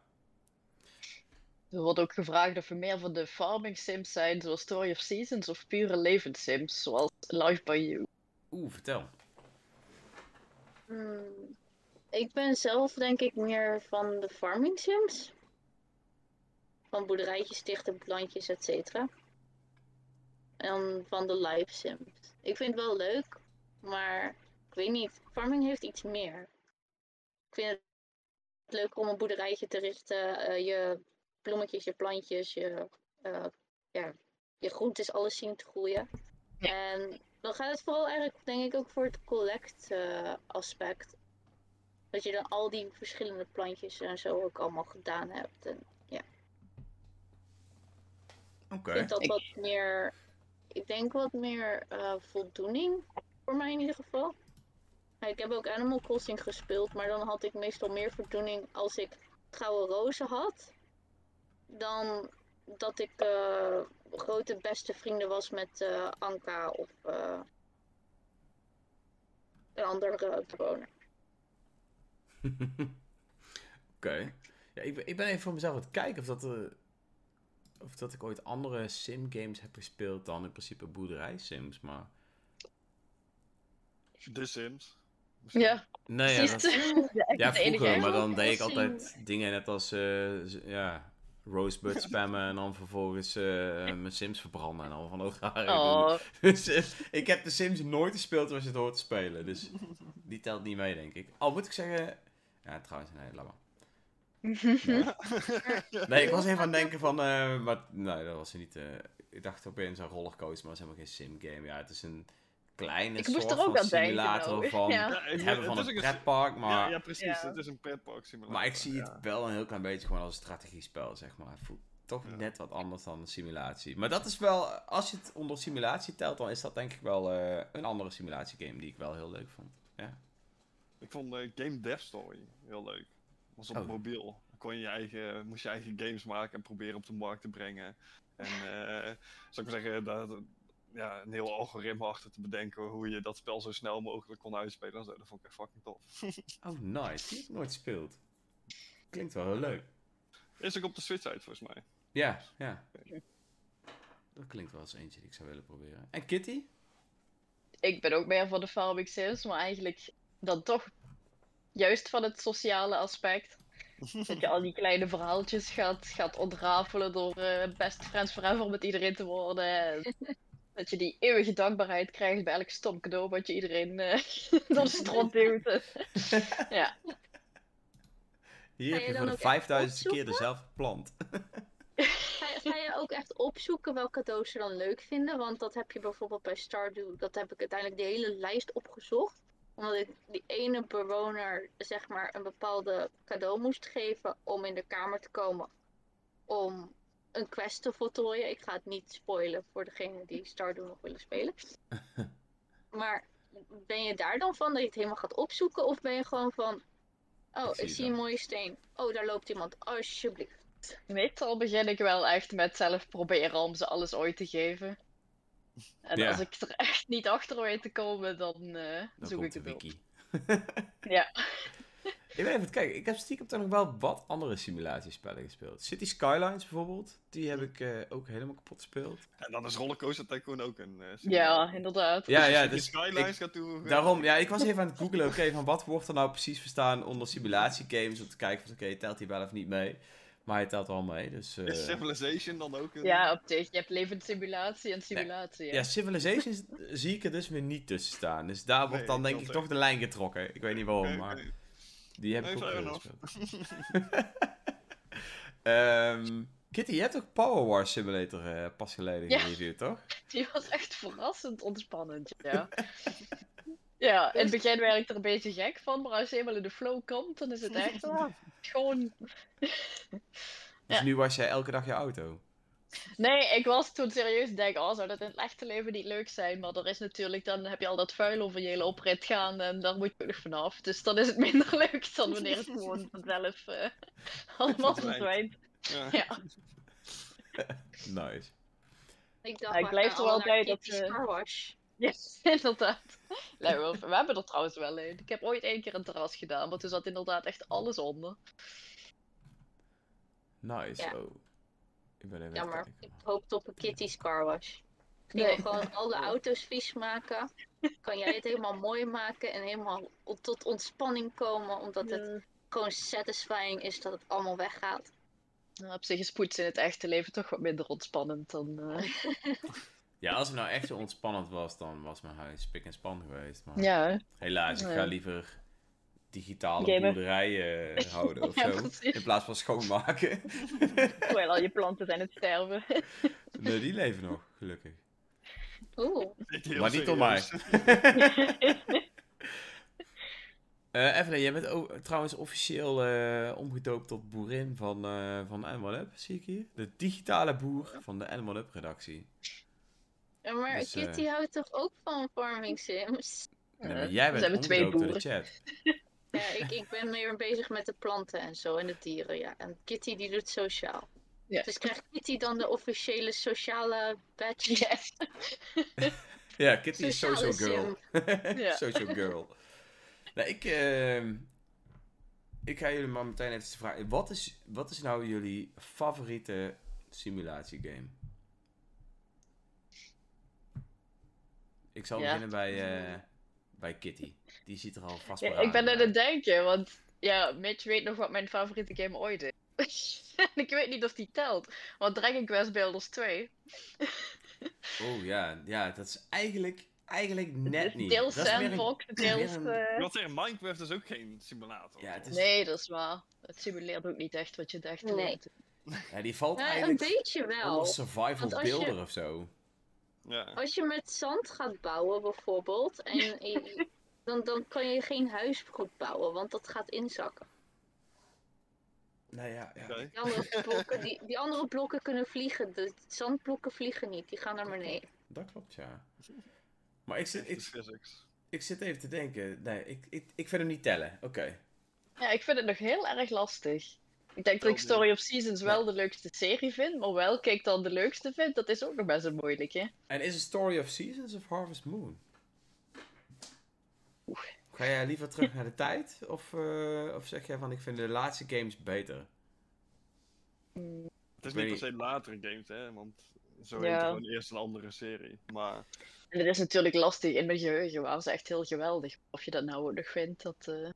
Er wordt ook gevraagd of we meer van de farming sims zijn, zoals Story of Seasons, of pure levenssims, zoals Life by You. Oeh, vertel. Hmm. Ik ben zelf denk ik meer van de farming sims. Van boerderijtjes stichten, plantjes, et cetera. En van de live sims. Ik vind het wel leuk, maar ik weet niet. Farming heeft iets meer. Ik vind het leuk om een boerderijtje te richten. eh, je bloemetjes, je plantjes, je, eh, ja, je groentes, alles zien te groeien. Ja. En dan gaat het vooral eigenlijk, denk ik, ook voor het collect eh, aspect. Dat je dan al die verschillende plantjes en zo ook allemaal gedaan hebt. En Oké. ik vind dat Ik- wat meer, ik denk wat meer eh, voldoening voor mij in ieder geval. Ja, Ik heb ook Animal Crossing gespeeld, maar dan had ik meestal meer voldoening als ik gouden rozen had. Dan dat ik eh, grote beste vrienden was met eh, Anka of eh, een andere bewoner. Oké. Ja, ik, ben, ik ben even voor mezelf aan het kijken of dat, er, of dat ik ooit andere sim games heb gespeeld dan in principe boerderij sims. Maar The Sims. Ja, Nee, ja, dat- De ja, enige vroeger, maar dan deed ik altijd dingen net als, eh, ja, Rosebud spammen en dan vervolgens eh, mijn Sims verbranden en al van dat rare. Oh, Dus eh, ik heb de Sims nooit gespeeld zoals je het hoort te spelen. Dus die telt niet mee, denk ik. Al moet ik zeggen... Ja, trouwens, nee, laat maar. Nee, ik was even aan het denken van... eh, maar nee, dat was niet... eh, ik dacht opeens aan rollercoaster, maar het is helemaal geen sim-game. Ja, het is een kleine Ik moest soort er ook van denken, simulator nou. van Ja. Het hebben van het een pretpark. Maar, Ja, ja, precies. Ja. Het is een pretpark simulator. maar ik zie het wel een heel klein beetje gewoon als een strategiespel, zeg maar. Het voelt toch Ja. net wat anders dan een simulatie. Maar dat is wel... Als je het onder simulatie telt, dan is dat denk ik wel eh, een andere simulatiegame die ik wel heel leuk vond. Ja. Ik vond eh, Game Dev Story heel leuk. was op Oh. mobiel. Dan kon je je eigen, moest je eigen games maken en proberen op de markt te brengen. En eh zou ik maar zeggen, daar, ja, een heel algoritme achter te bedenken hoe je dat spel zo snel mogelijk kon uitspelen. en zo. Dat vond ik echt fucking tof. Oh, nice. Die heb ik nooit gespeeld. Klinkt wel heel leuk. Is ook op de Switch uit volgens mij. Ja, ja. Dat klinkt wel als eentje die ik zou willen proberen. En Kitty? ik ben ook meer van de Farming Sims, maar eigenlijk dan toch juist van het sociale aspect. Dat je al die kleine verhaaltjes gaat, gaat ontrafelen door eh, best friends forever met iedereen te worden. Dat je die eeuwige dankbaarheid krijgt bij elk stom cadeau wat je iedereen eh door de strot duwt. ja. Hier heb je voor de ook echt 5000ste keer dezelfde plant. Ga je, ga je ook echt opzoeken welke cadeaus ze dan leuk vinden? Want dat heb je bijvoorbeeld bij Stardew. Dat heb ik uiteindelijk de hele lijst opgezocht. Omdat ik die ene bewoner zeg maar een bepaalde cadeau moest geven om in de kamer te komen. Om een quest te voltooien. Ik ga het niet spoilen voor degenen die Stardew nog willen spelen. Maar ben je daar dan van dat je het helemaal gaat opzoeken? Of ben je gewoon van... Oh, Ik zie ik het zie een al. mooie steen. Oh, daar loopt iemand. Alsjeblieft. Meestal begin ik wel echt met zelf proberen om ze alles ooit te geven. En Ja. als ik er echt niet achter weet te komen, dan eh, Dan zoek ik het op. wiki. Ja. Ik ben even te kijken. Ik heb stiekem toch nog wel wat andere simulatiespellen gespeeld. City Skylines bijvoorbeeld. Die heb ik eh, ook helemaal kapot gespeeld. En dan is Rollercoaster Tycoon ook een eh, Ja, inderdaad. Ja, ja, Als je dus Skylines ik- gaat toevoegen. Daarom, ja, ik was even aan het googlen, oké, van wat wordt er nou precies verstaan onder simulatiegames, om te kijken van, oké, telt hij wel of niet mee? Maar hij telt wel mee, dus... eh, Is Civilization dan ook een... Ja, op zich. Je hebt levenssimulatie en simulatie. ja, Civilization zie ik er dus weer niet tussen staan. Dus daar wordt Nee, dan denk ik toch de lijn getrokken. Ik weet niet waarom, maar. Die heb ik ook veel gespeeld. Ehm, Kitty, je hebt ook Power Wars Simulator eh, pas geleden Ja. gereviewd, toch? Die was echt verrassend ontspannend, ja. ja, in het begin werd ik er een beetje gek van, maar als je eenmaal in de flow komt, dan is het echt gewoon... Dus Ja. nu was jij elke dag je auto. Nee, ik was toen serieus denk, oh, zou dat in het echte leven niet leuk zijn? Maar er is natuurlijk, dan heb je al dat vuil over je hele oprit gaan en daar moet je nog vanaf. Dus dan is het minder leuk dan wanneer het gewoon vanzelf eh, allemaal Verdwijnt. Ja. Ja. Nice. Ik dacht, Ja, ik we blijf er wel bij dat, Kitty's eh, Car Wash. Ja, inderdaad. Nee, we, we hebben er trouwens wel een. Ik heb ooit één keer een terras gedaan, maar toen zat inderdaad echt alles onder. Nice. Ja. Oh. Ik ben even Ja, maar kijken. ik hoopte op een Kitty's Car Wash. Nee. we gewoon alle auto's vies maken. Kan jij het helemaal mooi maken en helemaal tot ontspanning komen. Omdat het gewoon satisfying is dat het allemaal weggaat. Nou, op zich is poetsen in het echte leven toch wat minder ontspannend dan... eh, Ja, als het nou echt zo ontspannend was, dan was mijn huis pik en span geweest. Maar Ja, helaas, ik ga liever digitale Gamen. boerderijen eh, houden of Ja, zo. precies. In plaats van schoonmaken. terwijl al je planten zijn het sterven. nee, die leven nog, gelukkig. Oeh, maar niet door mij. Eh Evelyn, jij bent ook, trouwens officieel eh, omgedoopt tot boerin van, eh van Animal Up, zie ik hier. De digitale boer van de Animal Up redactie. Ja, maar Dus, Kitty houdt toch ook van farming sims? Nee, maar jij we bent zijn met twee omgedoopt door de boeren. chat. Ja, ik, ik ben meer bezig met de planten en zo en de dieren, ja. En Kitty die doet sociaal. Ja. Dus krijgt Kitty dan de officiële sociale badge? Yes. Ja, Kitty is social girl. Ja. social girl. Nou, ik, ehm, ik ga jullie maar meteen even vragen. Wat is, wat is nou jullie favoriete simulatiegame? Ik zal Ja. beginnen bij, eh, bij Kitty. Die ziet er al vast Ja, ik ben aan aan het denken, want ja, Mitch weet nog wat mijn favoriete game ooit is. En ik weet niet of die telt. Want Dragon Quest Builders 2. Oh ja, ja, dat is eigenlijk, eigenlijk net niet. Deels Dat is meer een- sandbox, deels... wil zeggen, Minecraft is ook geen simulator. Ja, het is- Nee, dat is waar. Het simuleert ook niet echt wat je dacht. Nee. Ja, die valt Ja, een eigenlijk beetje wel. onder survival als je- builder of zo. Ja. Als je met zand gaat bouwen bijvoorbeeld, en je- dan, dan kan je geen huis goed bouwen, want dat gaat inzakken. Nou ja, ja. Die andere blokken, die, die andere blokken kunnen vliegen, de zandblokken vliegen niet, die gaan naar beneden. dat klopt, ja. Maar ik zit, Het ik, ik zit even te denken. Nee, ik, ik, ik vind hem niet tellen. Oké. Ja, ik vind het nog heel erg lastig. Ik denk dat ik Wel Story of Seasons wel de leukste serie vind, maar welke ik dan de leukste vind, dat is ook nog best een moeilijke. En is het Story of Seasons of Harvest Moon? Ga jij liever terug naar de tijd? Of, eh, of zeg jij van ik vind de laatste games beter? Mm, Het is niet per se latere games, hè, want zo Ja. heet het gewoon eerst een andere serie. Maar En het is natuurlijk lastig in mijn geheugen, waren ze echt heel geweldig. Of je dat nou ook nog vindt, dat... eh,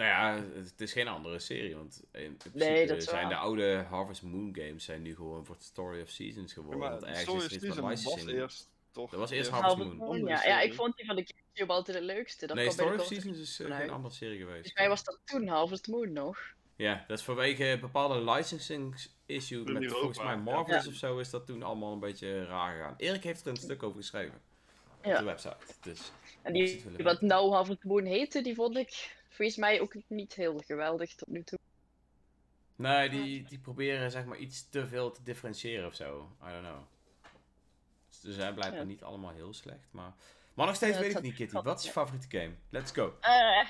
Nou ja, het is geen andere serie, want in Nee, dat zijn de oude Harvest Moon games zijn nu gewoon voor Story of Seasons geworden. maar want ergens Story is was licensing. eerst toch... Dat was eerst Harvest Harvest Moon. Ja. ja, ik vond die van de Gamecube altijd de leukste. Dat nee, Story of Seasons is vanuit. geen andere serie geweest. Volgens mij was dat toen Harvest Moon nog. Ja, dat is vanwege bepaalde licensing issue met Europa, volgens mij ja. Marvelous Ja. of zo is dat toen allemaal een beetje raar gegaan. Erik heeft er een stuk over geschreven. Ja. Op de website. Dus En die, wat nou Harvest Moon heette, die vond ik volgens mij ook niet heel geweldig tot nu toe. Nee, die, die proberen zeg maar iets te veel te differentiëren of zo. I don't know. Dus ze zijn blijkbaar Ja. niet allemaal heel slecht, maar... Maar nog steeds Ja, weet ik niet, Kitty. Wat is je favoriete game? Let's go. Eh.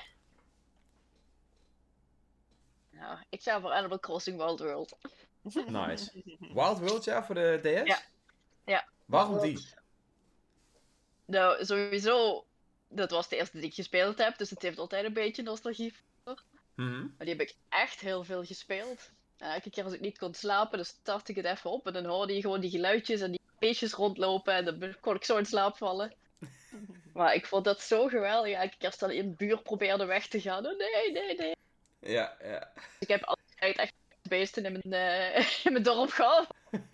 Nou, ik ga voor Animal Crossing Wild World. Nice. Wild World, ja, voor de DS? Ja. Ja. Waarom die? Nou, sowieso, dat was de eerste die ik gespeeld heb, dus het heeft altijd een beetje nostalgie. Mhm. Maar die heb ik echt heel veel gespeeld. En elke keer als ik niet kon slapen, dan startte ik het even op en dan hoorde je gewoon die geluidjes en die beestjes rondlopen en dan kon ik zo in slaap vallen. Maar ik vond dat zo geweldig. Elke keer als dan in de buurt probeerde weg te gaan. Oh, nee, nee, nee. Ja, ja. Ik heb altijd echt beesten in mijn, eh, in mijn dorp gehad.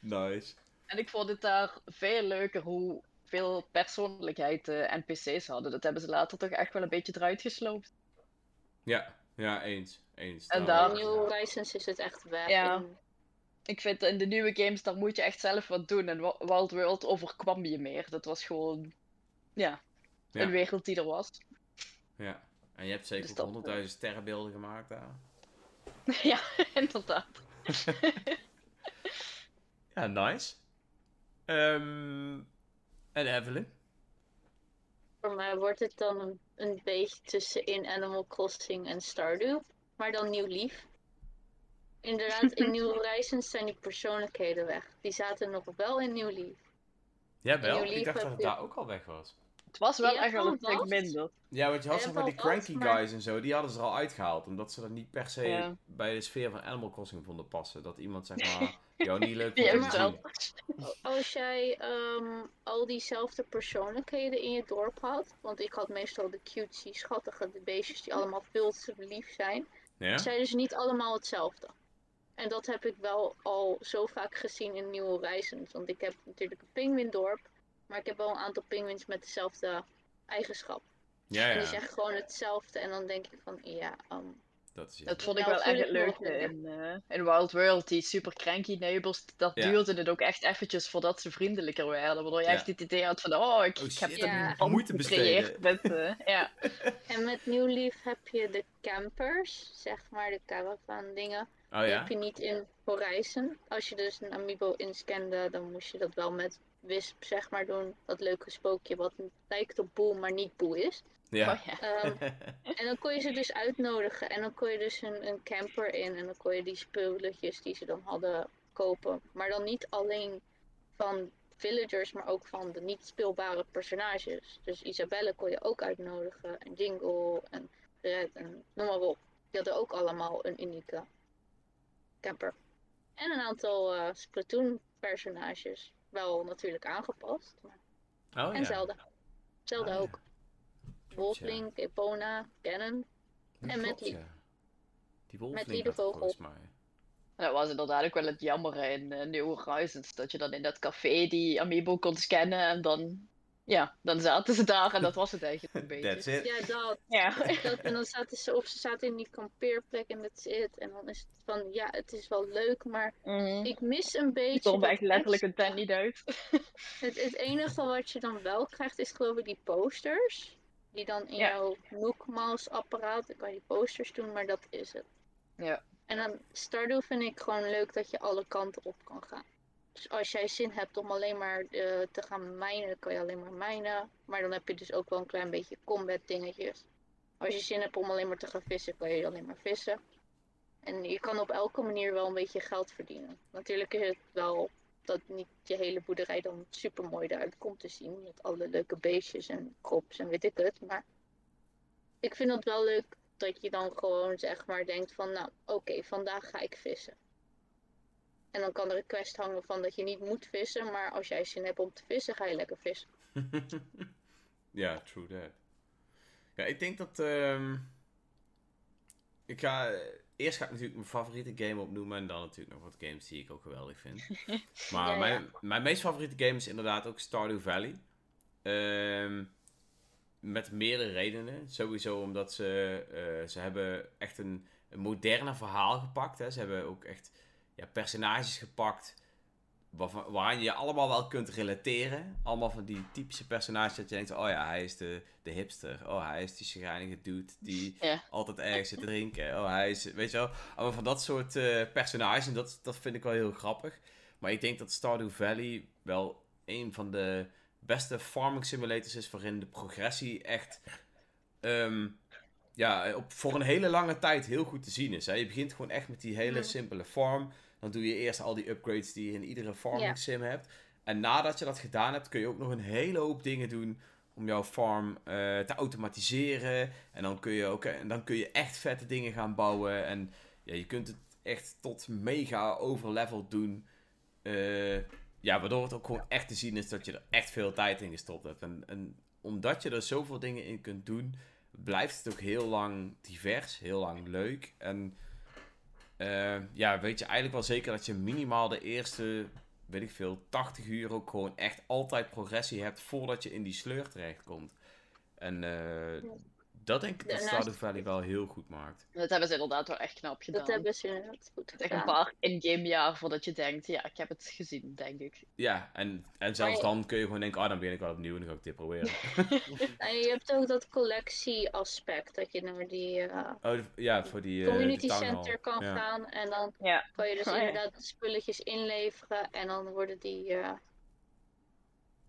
Nice. En ik vond het daar veel leuker hoe veel persoonlijkheid de NPC's hadden. Dat hebben ze later toch echt wel een beetje eruit gesloopt. Ja, ja, eens. eens. En Daar- In New Horizons is het echt weg. Ja. Ik vind in de nieuwe games, daar moet je echt zelf wat doen. En Wild World overkwam je meer. Dat was gewoon, ja, Ja. een wereld die er was. Ja. En je hebt zeker Dus dat, ook 100.000 sterrenbeelden gemaakt daar. ja, inderdaad. Ja, nice. Ehm, en Evelyn? voor mij wordt het dan een, een beetje tussenin Animal Crossing en Stardew, maar dan Nieuw Lief. Inderdaad, in New Horizons zijn die persoonlijkheden weg. Die zaten nog wel in Nieuw Lief. Ja, wel. Nieuw Ik dacht dat het daar ook al weg was. Het was wel echt wel een stuk minder. Ja, want je had zeg maar die cranky maar- guys en zo, die hadden ze er al uitgehaald. Omdat ze dat niet per se Ja. bij de sfeer van Animal Crossing vonden passen. Dat iemand zeg maar jou niet leuk om te zien. Als jij ehm, al diezelfde persoonlijkheden in je dorp had, want ik had meestal de cutesy, schattige de beestjes die allemaal veel te lief zijn, Ja? zijn dus niet allemaal hetzelfde. En dat heb ik wel al zo vaak gezien in New Horizons. Want ik heb natuurlijk een pinguïndorp, maar ik heb wel een aantal pinguïns met dezelfde eigenschap. Ja, En die ja. zeggen gewoon hetzelfde en dan denk ik van, ja, ehm, Dat Dat vond ik wel echt het leuke in, eh, in Wild World. Die super cranky neighbors, dat Ja. duurde het ook echt eventjes voordat ze vriendelijker werden. Waardoor je Ja. echt het idee had van, oh, ik, Oh ik heb een moeite gecreëerd met, eh, ja. En met New Leaf heb je de campers, zeg maar, de caravan dingen. Oh Die ja? heb je niet in Horizon. Als je dus een amiibo inscande, dan moest je dat wel met Wisp, zeg maar, doen. Dat leuke spookje wat lijkt op Boel, maar niet Boel is. Ja. Oh, ja. Ehm, en dan kon je ze dus uitnodigen. En dan kon je dus een, een camper in. En dan kon je die spulletjes die ze dan hadden kopen. Maar dan niet alleen van villagers, maar ook van de niet speelbare personages. Dus Isabelle kon je ook uitnodigen. En Jingle en Red en noem maar op. Die hadden ook allemaal een unieke camper. En een aantal eh, Splatoon personages. Wel natuurlijk aangepast. Maar... Oh En ja. Zelda. Zelda Ah, ja. ook. Ja. Wolflink, Epona, Cannon. Dat En met klopt, Lee. ja. Die Lee de Vogel. volgens mij. Dat was inderdaad ook wel het jammer in uh, New Horizons. Dat je dan in dat café die Amiibo kon scannen en dan... Ja, dan zaten ze daar en dat was het eigenlijk een beetje. That's it. Ja, dat. Ja. dat. En dan zaten ze, of ze zaten in die kampeerplek en that's it. En dan is het van, ja, het is wel leuk, maar Mhm. ik mis een beetje... Ik kom dat echt letterlijk een tent niet uit. Het, het enige wat je dan wel krijgt is geloof ik die posters. Die dan in jouw Nook Mouse apparaat, dan kan je die posters doen, maar dat is het. Ja. En dan Stardew vind ik gewoon leuk dat je alle kanten op kan gaan. Dus als jij zin hebt om alleen maar eh, te gaan mijnen, kan je alleen maar mijnen. Maar dan heb je dus ook wel een klein beetje combat dingetjes. Als je zin hebt om alleen maar te gaan vissen, kan je alleen maar vissen. En je kan op elke manier wel een beetje geld verdienen. Natuurlijk is het wel dat niet je hele boerderij dan super mooi eruit komt te zien. Met alle leuke beestjes en crops en weet ik het. Maar ik vind het wel leuk dat je dan gewoon zeg maar denkt van nou oké, vandaag ga ik vissen. En dan kan er een quest hangen van dat je niet moet vissen. Maar als jij zin hebt om te vissen, ga je lekker vissen. Ja, true that. Ja, ik denk dat. ehm, ik ga. Eerst ga ik natuurlijk mijn favoriete game opnoemen. En dan natuurlijk nog wat games die ik ook geweldig vind. Maar Ja, ja. Mijn, mijn meest favoriete game is inderdaad ook Stardew Valley. Ehm, met meerdere redenen. Sowieso omdat ze. eh, ze hebben echt een, een moderne verhaal gepakt. Hè. Ze hebben ook echt ja, personages gepakt waarvan, waaraan je je allemaal wel kunt relateren. Allemaal van die typische personages dat je denkt, oh ja, hij is de, de hipster. Oh, hij is die chagrijnige dude die Ja. altijd ergens zit te drinken. Oh, hij is, weet je wel, allemaal van dat soort eh, personages. En dat, dat vind ik wel heel grappig. Maar ik denk dat Stardew Valley wel een van de beste farming simulators is waarin de progressie echt... ehm, ja, op, voor een hele lange tijd heel goed te zien is. Hè? Je begint gewoon echt met die hele simpele farm. Dan doe je eerst al die upgrades die je in iedere farming sim hebt. En nadat je dat gedaan hebt, kun je ook nog een hele hoop dingen doen om jouw farm eh, te automatiseren. En dan kun je ook en dan kun je echt vette dingen gaan bouwen. En ja, je kunt het echt tot mega overleveled doen. Eh, ja, waardoor het ook gewoon echt te zien is dat je er echt veel tijd in gestopt hebt. En, en omdat je er zoveel dingen in kunt doen, blijft het ook heel lang divers, heel lang leuk. En eh, ja, weet je eigenlijk wel zeker dat je minimaal de eerste, weet ik veel, 80 uur ook gewoon echt altijd progressie hebt voordat je in die sleur terechtkomt. En eh, dat denk ik dat Daarnaast- Stardew Valley wel heel goed maakt. Dat hebben ze inderdaad wel echt knap gedaan. Dat hebben ze inderdaad goed Het is echt een gedaan. paar in-game jaar voordat je denkt, ja, ik heb het gezien, denk ik. Ja, en, en zelfs Maar- dan kun je gewoon denken, ah, dan begin ik wel opnieuw en dan ga ik dit proberen. En je hebt ook dat collectie-aspect, dat je naar die eh, Oh, ja, voor die eh, community center kan Ja. gaan. En dan Ja. kan je dus Oh, ja. inderdaad spulletjes inleveren. En dan worden die. eh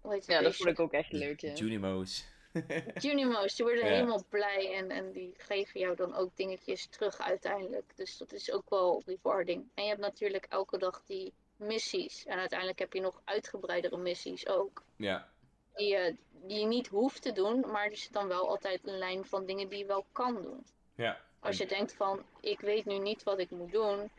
hoe heet het Ja, dat vond ik ook echt leuk, ja. Junimo's. Junimo's, die worden Ja. helemaal blij en, en die geven jou dan ook dingetjes terug uiteindelijk. Dus dat is ook wel rewarding. En je hebt natuurlijk elke dag die missies. En uiteindelijk heb je nog uitgebreidere missies ook. Ja, Die, je- die je niet hoeft te doen, maar er zit dan wel altijd een lijn van dingen die je wel kan doen. ja. Als je denkt van, ik weet nu niet wat ik moet doen.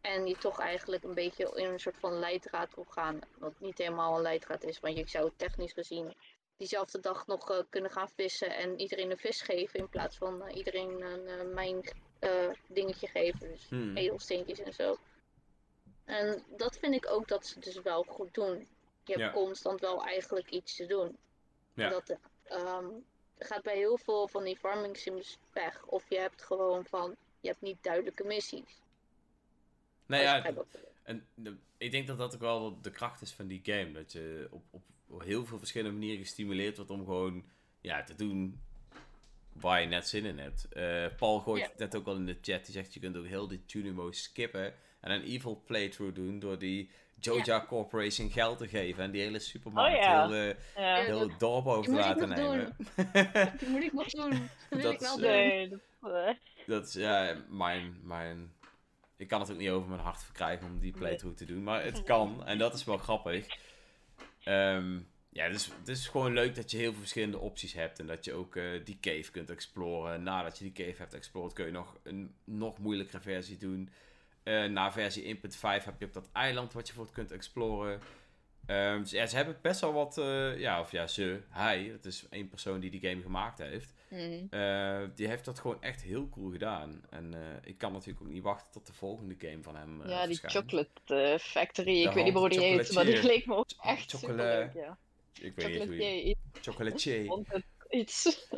En je toch eigenlijk een beetje in een soort van leidraad wil gaan. Wat niet helemaal een leidraad is, want je zou technisch gezien diezelfde dag nog eh, kunnen gaan vissen en iedereen een vis geven. In plaats van eh, iedereen een eh, mijn dingetje geven. Dus Hmm. edelsteentjes en zo. En dat vind ik ook dat ze dus wel goed doen. Je hebt Ja. constant wel eigenlijk iets te doen. Ja. Dat ehm, gaat bij heel veel van die farming sims weg. Of je hebt gewoon van, je hebt niet duidelijke missies. Nou ja. En de- ik denk dat dat ook wel de kracht is van die game. Dat je op, op, op heel veel verschillende manieren gestimuleerd wordt om gewoon ja, te doen waar je net zin in hebt. Eh, Paul gooit het net ook al in de chat. Die zegt je kunt ook heel die Tunimo skippen en een evil playthrough doen door die Joja Corporation geld te geven en die hele supermarkt Oh ja. heel, eh, Ja. Heel het dorp over te laten nemen. Dat moet ik nog doen. Dat ik wel is, doen. Nee, dat, eh, Dat is ja, mijn, mijn. Ik kan het ook niet over mijn hart verkrijgen om die playthrough te doen. Maar het kan. En dat is wel grappig. Ehm, ja, dus het is gewoon leuk dat je heel veel verschillende opties hebt. En dat je ook eh, die cave kunt exploren. Nadat je die cave hebt explored kun je nog een nog moeilijkere versie doen. Eh, na versie 1.5 heb je op dat eiland wat je voor kunt exploren. Ehm, dus ja, ze hebben best wel wat, eh, ja, of ja, ze, hij, het is één persoon die die game gemaakt heeft. Mhm. Eh, die heeft dat gewoon echt heel cool gedaan. En eh, ik kan natuurlijk ook niet wachten tot de volgende game van hem ja, die. Chocolate Factory. De ik weet niet hoe die heet, maar die leek me ook echt Chocola- superleuk. Ja. Ik weet niet hoe je... Chocolatier, iets.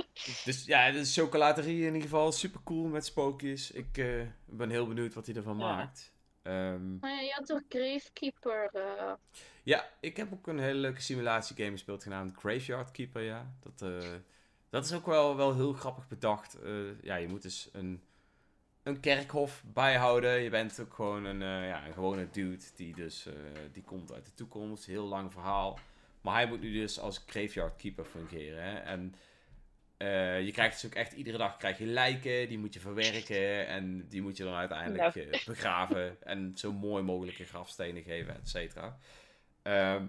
Dus ja, de chocolaterie in ieder geval super cool met spookjes. Ik ben heel benieuwd wat hij ervan Ja. maakt. Maar ja, je had toch Gravekeeper? eh, ja, ik heb ook een hele leuke simulatiegame gespeeld genaamd Graveyard Keeper, ja. Dat, eh, dat is ook wel, wel heel grappig bedacht. Eh, ja, je moet dus een, een kerkhof bijhouden. Je bent ook gewoon een, ja, een gewone dude die dus, die komt uit de toekomst. Heel lang verhaal. Maar hij moet nu dus als Graveyard Keeper fungeren. Hè? En eh, je krijgt dus ook echt iedere dag krijg je lijken, die moet je verwerken en die moet je dan uiteindelijk Nou. eh, begraven en zo mooi mogelijke grafstenen geven, et cetera. Ehm,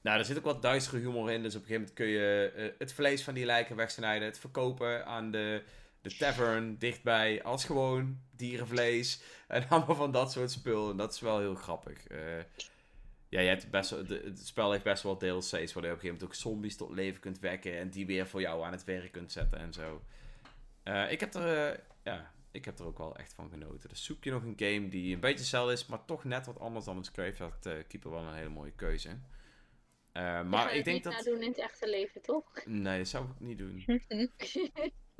nou, er zit ook wat duistere humor in, dus op een gegeven moment kun je eh, het vlees van die lijken wegsnijden, het verkopen aan de, de tavern dichtbij als gewoon dierenvlees en allemaal van dat soort spul. En dat is wel heel grappig. Ja, je hebt best wel, de- het spel heeft best wel DLC's waar je op een gegeven moment ook zombies tot leven kunt wekken en die weer voor jou aan het werk kunt zetten en zo. Eh, ik, heb er, eh, ja, ik heb er ook wel echt van genoten. Dus zoek je nog een game die een beetje hetzelfde is, maar toch net wat anders dan het Graveyard eh, Keeper wel een hele mooie keuze. Maar ik het denk niet dat... nadoen in het echte leven, toch? Nee, dat zou ik niet doen.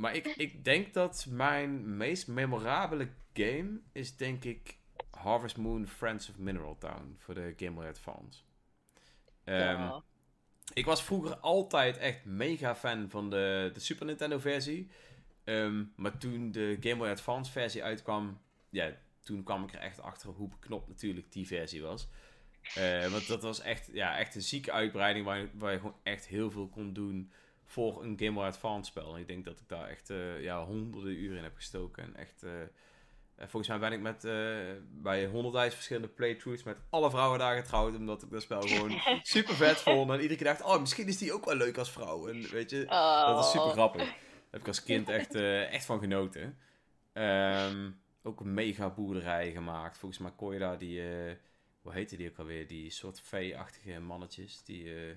Maar ik, ik denk dat mijn meest memorabele game is denk ik Harvest Moon Friends of Mineral Town voor de Game Boy Advance. Ehm, Ja. Ik was vroeger altijd echt mega fan van de, de Super Nintendo versie. Ehm, maar toen de Game Boy Advance versie uitkwam, ja, toen kwam ik er echt achter hoe beknopt natuurlijk die versie was. Eh, want dat was echt, ja, echt een zieke uitbreiding waar, je- waar je gewoon echt heel veel kon doen voor een Game Boy Advance spel. En ik denk dat ik daar echt eh, ja, honderden uren in heb gestoken. En echt, eh, volgens mij ben ik met, eh, bij honderdduizend verschillende playthroughs met alle vrouwen daar getrouwd. Omdat ik dat spel gewoon super vet vond. En iedere keer dacht, oh, misschien is die ook wel leuk als vrouw. En weet je, dat is super Oh. grappig. Daar heb ik als kind echt, eh, echt van genoten. Ehm, ook een mega boerderij gemaakt. Volgens mij kon je daar die, eh, hoe heette die ook alweer? Die soort vee-achtige mannetjes. Die,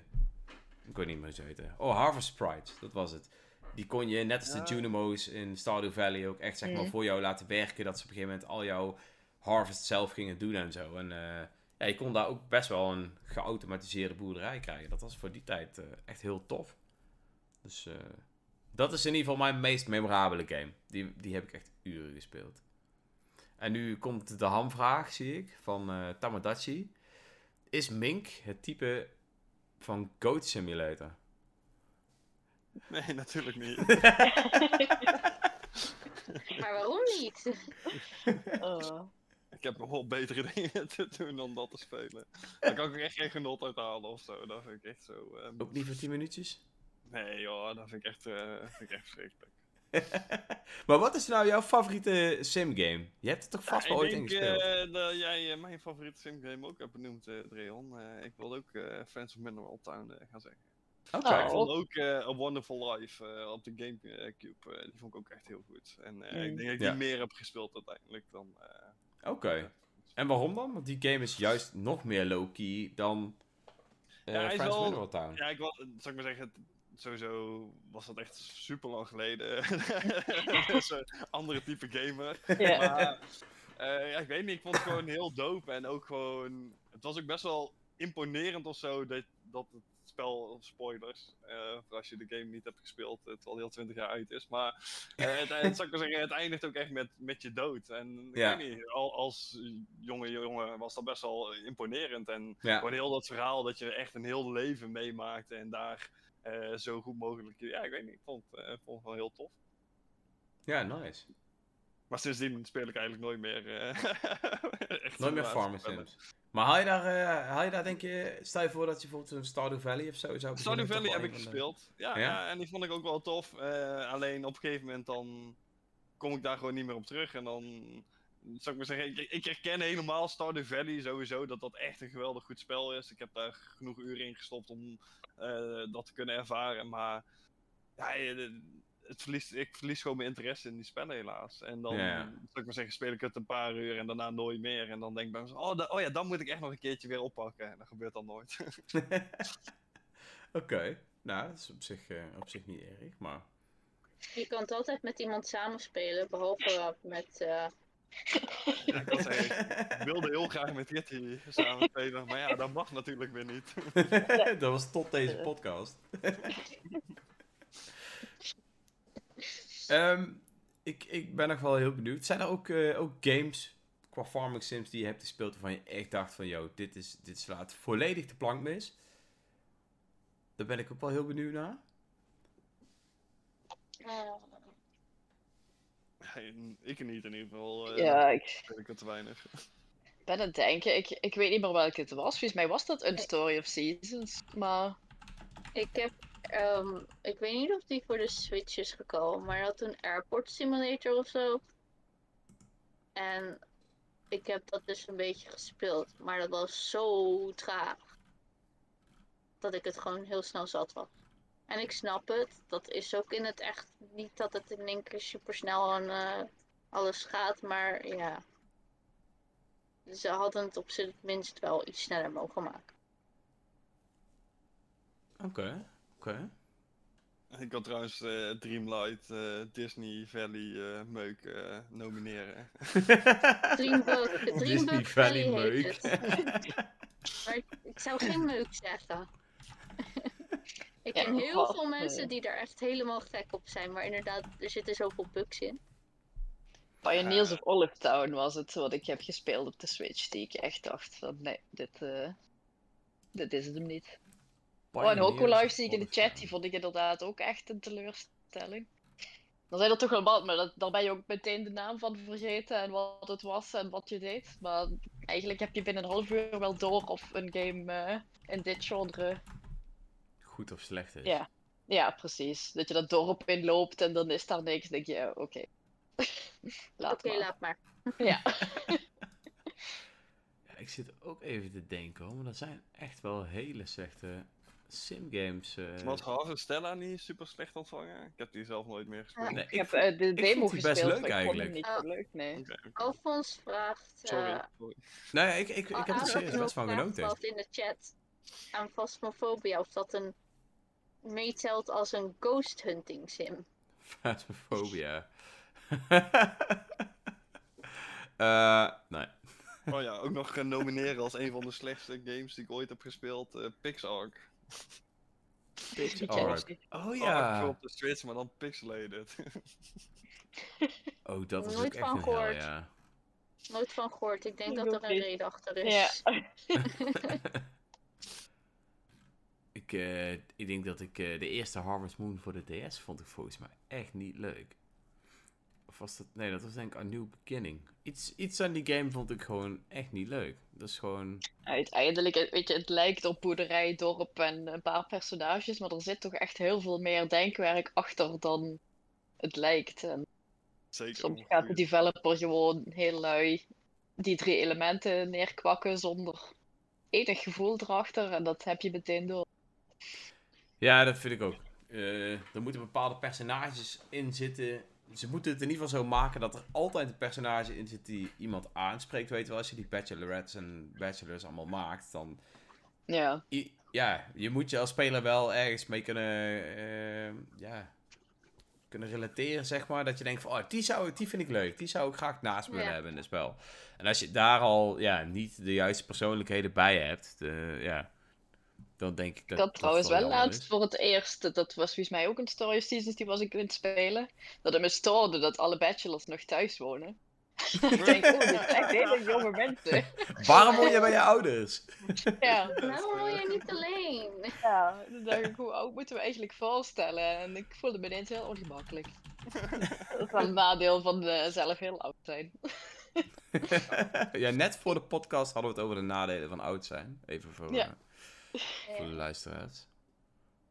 ik weet niet meer hoe ze heten. Oh, Harvest Sprites, dat was het. Die kon je, net als de Junimos in Stardew Valley, ook echt zeg maar Mhm. voor jou laten werken. Dat ze op een gegeven moment al jouw harvest zelf gingen doen en zo. En eh, ja, je kon daar ook best wel een geautomatiseerde boerderij krijgen. Dat was voor die tijd eh, echt heel tof. Dus eh, dat is in ieder geval mijn meest memorabele game. Die, die heb ik echt uren gespeeld. En nu komt de hamvraag, zie ik, van Tamagotchi. Is Mink het type van Goat Simulator? Nee, natuurlijk niet. Maar waarom niet? Oh. Ik heb nog wel betere dingen te doen dan dat te spelen. Daar kan ik echt geen genot uit halen of zo. Dat vind ik echt zo. ehm, Ook niet voor 10 minuutjes? Nee joh, dat vind ik echt, eh, vind ik echt verschrikkelijk. maar wat is nou jouw favoriete simgame? Je hebt er toch vast wel Ja, ooit ik in denk eh, dat jij eh, mijn favoriete simgame ook hebt benoemd, eh Dreon. Eh, ik wil ook eh Friends of Mineral Town eh, gaan zeggen. Oké. Oh. Ik vond ook eh, A Wonderful Life eh, op de Gamecube, eh die vond ik ook echt heel goed. En eh, ik Mm. denk dat ik Ja. die meer heb gespeeld uiteindelijk dan... eh, Oké. En waarom dan? Want die game is juist nog meer low-key dan eh Ja, hij is Friends wel- Mineral Town. Ja, ik wil, zal ik maar zeggen, sowieso was dat echt super lang geleden. Andere type gamer. Ja. Maar, eh, ja, ik weet niet, ik vond het gewoon heel dope. En ook gewoon, het was ook best wel imponerend of zo dat, dat het spel, spoilers, eh, voor als je de game niet hebt gespeeld, eh, terwijl die al 20 jaar uit is. Maar eh, het, het, zal ik zeggen, het eindigt ook echt met, met je dood. En ik weet niet, al, als jonge jongen was dat best wel imponerend. En Ja. gewoon heel dat verhaal dat je echt een heel leven meemaakte en daar eh, zo goed mogelijk. Ja, ik weet niet, ik vond, eh, vond het wel heel tof. ja, nice. Maar sindsdien speel ik eigenlijk nooit meer. eh, Nooit meer spellen. Sims. Maar haal je daar, eh, haal je daar denk je, stel je voor dat je bijvoorbeeld een Stardew Valley of zo zou Stardew Valley heb ik de- gespeeld. Ja, Ja? ja? en die vond ik ook wel tof. Eh, alleen op een gegeven moment dan kom ik daar gewoon niet meer op terug. En dan, zou ik maar zeggen, ik, ik herken helemaal Stardew Valley sowieso dat dat echt een geweldig goed spel is. Ik heb daar genoeg uren in gestopt om eh, dat te kunnen ervaren. Maar ja, eh, het verliest, ik verlies gewoon mijn interesse in die spellen helaas. En dan, Ja. zou ik maar zeggen, speel ik het een paar uur en daarna nooit meer. En dan denk ik bij mezelf, oh, da- oh ja, dan moet ik echt nog een keertje weer oppakken. En dat gebeurt dan nooit. Oké, nou, dat is op zich, eh, op zich niet erg, maar... Je kan het altijd met iemand samenspelen, behalve met. eh, ik, had zeggen, ik wilde heel graag met Kitty samen spelen, maar ja, dat mag natuurlijk weer niet. dat was tot deze podcast. Ehm, ik, ik ben nog wel heel benieuwd. Zijn er ook, eh, ook games qua farming sims die je hebt gespeeld waarvan je echt dacht van, yo, dit, is, dit slaat volledig de plank mis? Daar ben ik ook wel heel benieuwd naar. eh, Nee, ik niet in ieder geval. eh Ja, ik ik het te weinig. ben aan het denken. Ik, ik weet niet meer welke het was. Volgens mij was dat een Story of Seasons. Maar ik heb. Ehm, ik weet niet of die voor de Switch is gekomen, maar hij had een Airport Simulator of zo. En ik heb dat dus een beetje gespeeld, maar dat was zo traag. Dat ik het gewoon heel snel zat was. En ik snap het, dat is ook in het echt niet dat het in één keer super snel en eh, alles gaat, maar ja. Ze hadden het op zijn minst wel iets sneller mogen maken. Oké, oké. Ik kan trouwens eh, Dreamlight, eh, Disney Valley eh, meuk eh, nomineren. Dreamboat, Disney Valley meuk. Maar ik- ik zou geen meuk zeggen. ik Ja, ken heel veel mensen die daar echt helemaal gek op zijn. Maar inderdaad, er zitten zoveel bugs in. Pioneers of Olive Town was het wat ik heb gespeeld op de Switch. Die ik echt dacht van nee, dit, eh, dit is het hem niet. Oh, en Hoko Pioneers Live zie ik in de chat. Die vond ik inderdaad ook echt een teleurstelling. Dan zijn er toch wel wat, maar dat, daar ben je ook meteen de naam van vergeten en wat het was en wat je deed. Maar eigenlijk heb je binnen een half uur wel door of een game eh, in dit genre Goed of slecht is. Ja, ja, precies. Dat je dat dorp inloopt en dan is daar niks. denk je, ja, oké. laat Oké, maar. laat maar. Ja. Ja, ik zit ook even te denken hoor, maar er zijn echt wel hele slechte simgames. eh Was Harvestella niet super slecht ontvangen? Ik heb die zelf nooit meer gespeeld. Nee, Ik, ik heb eh, de ik demo vond die best gespeeld, leuk maar ik vond hem eigenlijk. niet Oh. zo leuk, nee. Alfons vraagt. Sorry. eh, sorry. Nou ja, ik, ik, ik heb er serieus best van genoten. wat in de chat aan Phasmophobia of dat een meetelt als een ghost hunting sim. Phasmophobia. Eh, nee. Oh ja, ook nog eh, nomineren als een van de slechtste games die ik ooit heb gespeeld. eh PixArk. Niet. Oh Ark ja. op de Switch, maar dan pixelated. Oh, dat is ook Nooit echt van een hel, gehoord. ja. Nooit van gehoord. Ik denk Ik dat ook er een reden achter Ja. is. ik, eh, ik denk dat ik eh, de eerste Harvest Moon voor de DS vond ik volgens mij echt niet leuk. Of was dat... Nee, dat was denk ik A New Beginning. Iets, iets aan die game vond ik gewoon echt niet leuk. Dat is gewoon... Uiteindelijk, eh, weet je, het lijkt op boerderij, dorp en een paar personages, maar er zit toch echt heel veel meer denkwerk achter dan het lijkt. En Zeker. soms om gaat de developer gewoon heel lui die drie elementen neerkwakken zonder enig gevoel erachter en dat heb je meteen door. Ja, dat vind ik ook. Eh, er moeten bepaalde personages in zitten. Ze moeten het in ieder geval zo maken dat er altijd een personage in zit die iemand aanspreekt. Weet je wel, als je die bachelorettes en bachelors allemaal maakt, dan... Ja. I- ja, je moet je als speler wel ergens mee kunnen... eh, ja, kunnen relateren, zeg maar. Dat je denkt van, oh, die, zou, die vind ik leuk. Die zou ik graag naast me Ja. hebben in het spel. En als je daar al ja, niet de juiste persoonlijkheden bij hebt, de, ja, dan denk ik dat... Ik had dat trouwens wel laatst voor het eerst, dat was volgens mij ook een Story of Seasons, die was ik in het spelen, dat het me stoorde dat alle bachelors nog thuis wonen. ik denk, oh, dit zijn echt hele jonge mensen. Waarom woon je bij je ouders? Ja, Waarom wil je niet alleen? ja. Dan dacht ik, hoe oud moeten we eigenlijk voorstellen? En ik voelde me ineens heel ongemakkelijk. Dat is wel een nadeel van eh, zelf heel oud zijn. ja, net voor de podcast hadden we het over de nadelen van oud zijn. Even voor, Ja. Voor de luisteraars.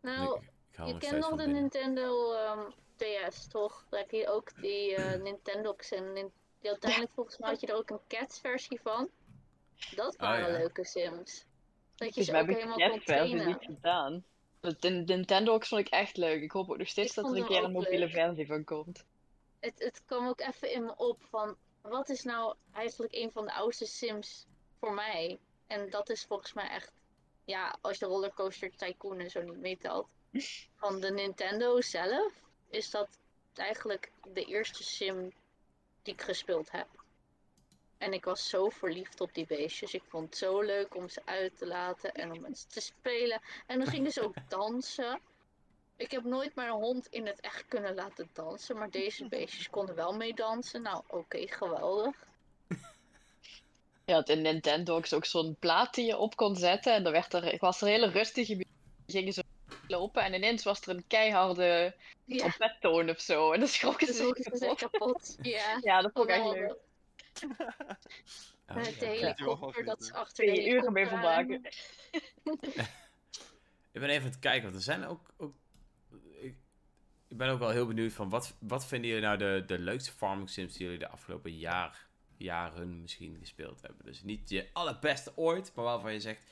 Nou, ik, je nog kent nog de binnen. Nintendo ehm, DS, toch? Daar heb je ook die eh Nintendox en nin- uiteindelijk volgens mij had je er ook een cats versie van. Dat waren Oh, ja. leuke sims. Dat je Dus ze we ook hebben helemaal kon trainen. niet gedaan. De Nintendo vond ik echt leuk. Ik hoop ook nog steeds Ik dat er een keer een mobiele leuk. versie van komt. Het, het kwam ook even in me op van, wat is nou eigenlijk een van de oudste Sims voor mij? En dat is volgens mij echt, ja, als je Rollercoaster Tycoon en zo niet meetelt, van de Nintendo zelf, is dat eigenlijk de eerste Sim die ik gespeeld heb. En ik was zo verliefd op die beestjes. Ik vond het zo leuk om ze uit te laten en om met ze te spelen. En dan gingen ze ook dansen. Ik heb nooit mijn hond in het echt kunnen laten dansen, maar deze beestjes konden wel meedansen. Nou, oké, geweldig. Ja, het in Nintendo is ook zo'n plaat die je op kon zetten. En dan werd er, was er hele rustige muziek. Die gingen zo lopen en ineens was er een keiharde Ja, trompettoon of zo. En dan schrokken dat ze is zich ook kapot. kapot. Ja, Ja, dat vond ik echt leuk. Oh, Met de helikopter dat ze achter de Twee uur mee vermaken. Ik ben even aan het kijken, want er zijn ook... ook ik, ik ben ook wel heel benieuwd van, wat, wat vinden jullie nou de, de leukste farming sims die jullie de afgelopen jaar, jaren misschien gespeeld hebben? Dus niet je allerbeste ooit, maar waarvan je zegt,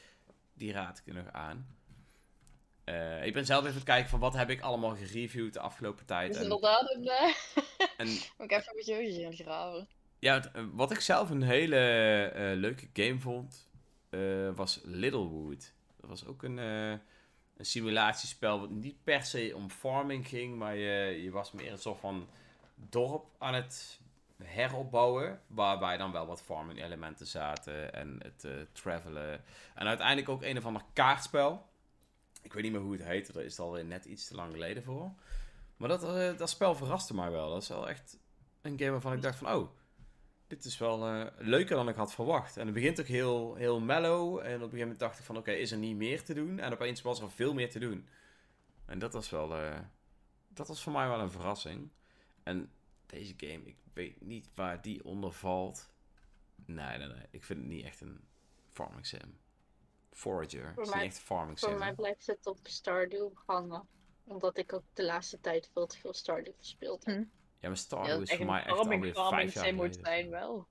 die raad ik je nog aan. Eh, ik ben zelf even aan het kijken van, wat heb ik allemaal gereviewd de afgelopen tijd. Dus En, inderdaad, eh, en moet ik even met je gaan graven. Ja, eh, wat ik zelf een hele leuke game vond, was Littlewood. Dat was ook een, een simulatiespel wat niet per se om farming ging, maar je, je was meer een soort van dorp aan het heropbouwen, waarbij dan wel wat farming elementen zaten en het eh, travelen. En uiteindelijk ook een of ander kaartspel. Ik weet niet meer hoe het heette, daar is het alweer net iets te lang geleden voor. Maar dat, eh, dat spel verraste mij wel. Dat is wel echt een game waarvan ik dacht van, oh, dit is wel eh, leuker dan ik had verwacht. En het begint ook heel, heel mellow. En op een gegeven moment dacht ik van, oké, is er niet meer te doen? En opeens was er veel meer te doen. En dat was wel, dat was voor mij wel een verrassing. En deze game, ik weet niet waar die onder valt. Nee, nee, nee. Ik vind het niet echt een farming sim. Forager. Het is niet echt een farming Voor sim. mij blijft het op Stardew hangen. Omdat ik ook de laatste tijd veel te veel Stardew gespeeld heb. Hm. Ja, maar Stardew is voor mij echt farming, alweer farming vijf jaar moet geleden. zijn wel.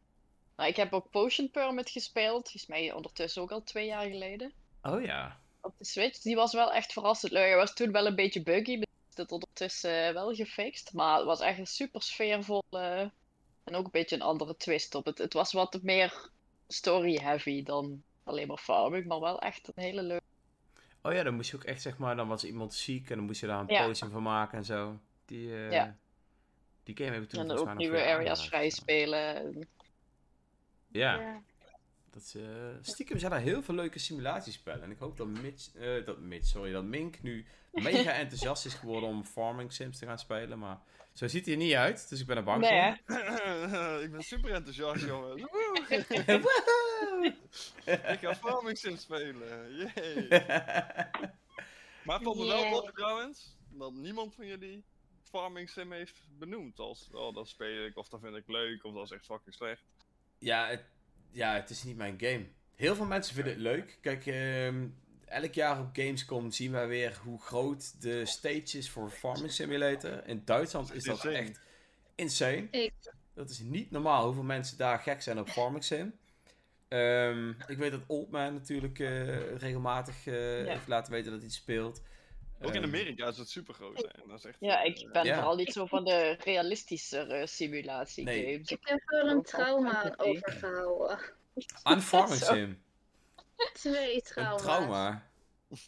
Nou, ik heb ook Potion Permit gespeeld. Volgens mij ondertussen ook al twee jaar geleden. Oh ja. Op de Switch. Die was wel echt verrassend leuk. Hij was toen wel een beetje buggy. Het ondertussen eh, wel gefixt. Maar het was echt een super sfeervolle... En ook een beetje een andere twist op het. Het was wat meer story-heavy dan alleen maar farming. Maar wel echt een hele leuke... Oh ja, dan moest je ook echt, zeg maar, dan was iemand ziek en dan moest je daar een Ja. potion van maken en zo. Die, eh, Ja. die game heb ik toen En dan ook nieuwe areas vrij spelen. Ja, Ja. Dat is, eh, stiekem zijn er heel veel leuke simulatiespellen. En ik hoop dat Mitch, eh, dat Mitch, sorry, dat Mink nu mega enthousiast is geworden om farming sims te gaan spelen. Maar zo ziet hij er niet uit, dus ik ben er bang Nee, voor. ik ben super enthousiast, jongens. Ik ga Farming Sim spelen. Yay. Maar het valt me wel Yeah. op trouwens, dat niemand van jullie Farming Sim heeft benoemd. Als, oh, dat speel ik, of dat vind ik leuk, of dat is echt fucking slecht. Ja, het, ja, het is niet mijn game. Heel veel mensen vinden het leuk. Kijk, ehm, elk jaar op Gamescom zien wij weer hoe groot de stage is voor Farming Simulator. In Duitsland is dat echt insane. Dat is niet normaal hoeveel mensen daar gek zijn op Farming Sim. Ehm, ik weet dat Oldman natuurlijk eh, regelmatig eh, heeft laten weten dat hij het speelt. Ook in Ehm, Amerika is het super groot. Hè? En dat is echt, Ja, eh, ik ben Ja. vooral niet zo van de realistischere simulatie Nee. games. ik heb er een trauma aan overgehouden. Aan Farming. Sim. Twee Een trauma's. trauma.